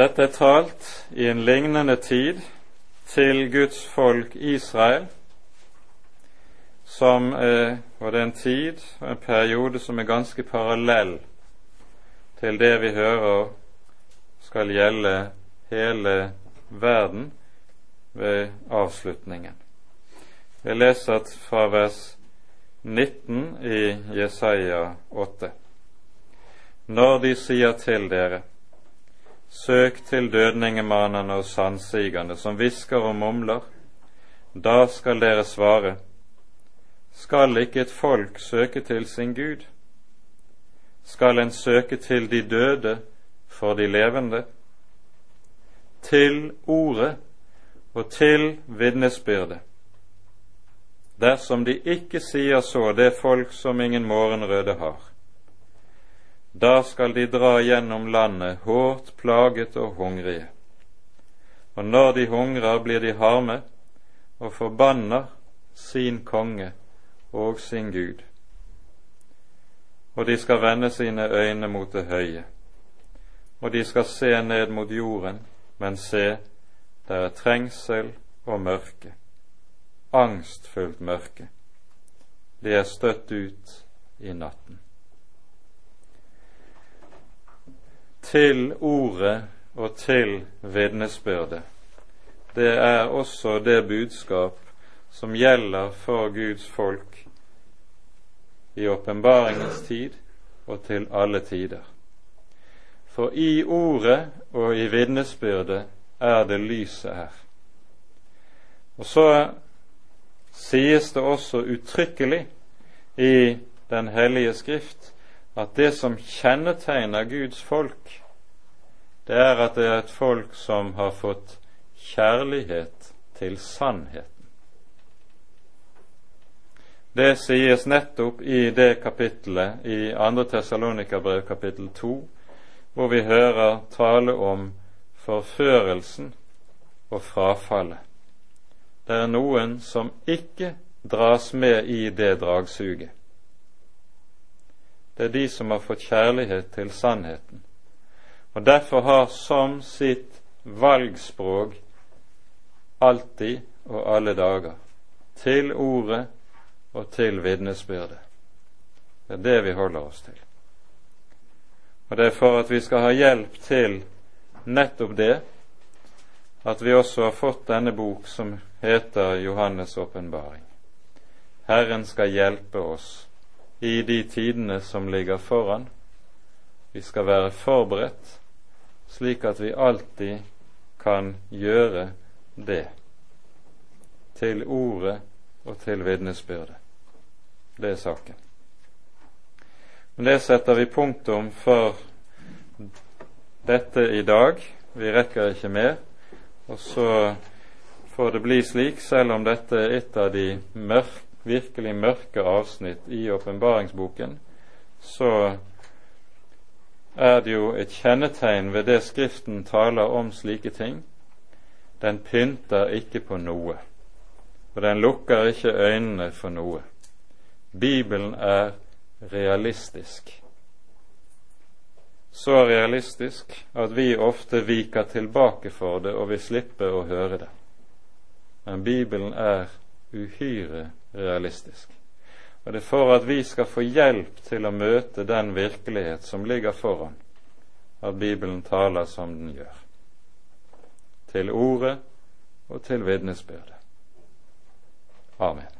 Dette er talt i en lignende tid til Guds folk Israel, som er, og det er en tid og en periode som er ganske parallell til det vi hører skal gjelde hele verden ved avslutningen. Vi leser fra vers 19 i Jesaja 8. Når de sier til dere:" Søk til dødningemanene og sannsigerne som hvisker og mumler. Da skal dere svare, skal ikke et folk søke til sin Gud? Skal en søke til de døde for de levende? Til ordet og til vitnesbyrdet. Dersom de ikke sier så, det folk som ingen morgenrøde har, da skal de dra gjennom landet hårdt plaget og hungrige. Og når de hungrer, blir de harme og forbanner sin konge og sin Gud. Og de skal vende sine øyne mot det høye, og de skal se ned mot jorden, men se, der er trengsel og mørke, angstfullt mørke. De er støtt ut i natten. til ordet og til vitnesbyrdet. Det er også det budskap som gjelder for Guds folk i åpenbaringens tid og til alle tider. For i ordet og i vitnesbyrdet er det lyset her. Og så sies det også uttrykkelig i Den hellige skrift at det som kjennetegner Guds folk, det er at det er et folk som har fått kjærlighet til sannheten. Det sies nettopp i det kapittelet i 2. Tessalonikabrev kapittel 2, hvor vi hører tale om forførelsen og frafallet. Det er noen som ikke dras med i det dragsuget. Det er de som har fått kjærlighet til sannheten, og derfor har som sitt valgspråk alltid og alle dager til ordet og til vitnesbyrdet. Det er det vi holder oss til. Og det er for at vi skal ha hjelp til nettopp det at vi også har fått denne bok som heter Johannes' åpenbaring. Herren skal hjelpe oss i de tidene som ligger foran. Vi skal være forberedt, slik at vi alltid kan gjøre det til ordet og til vitnesbyrdet. Det er saken. Men det setter vi punktum for dette i dag. Vi rekker ikke mer. Og så får det bli slik, selv om dette er et av de mørke virkelig mørke avsnitt i åpenbaringsboken, så er det jo et kjennetegn ved det Skriften taler om slike ting. Den pynter ikke på noe, og den lukker ikke øynene for noe. Bibelen er realistisk. Så realistisk at vi ofte viker tilbake for det og vi slipper å høre det. Men Bibelen er uhyre realistisk. Og det er for at vi skal få hjelp til å møte den virkelighet som ligger foran, at Bibelen taler som den gjør. Til ordet og til vitnesbyrdet. Amen.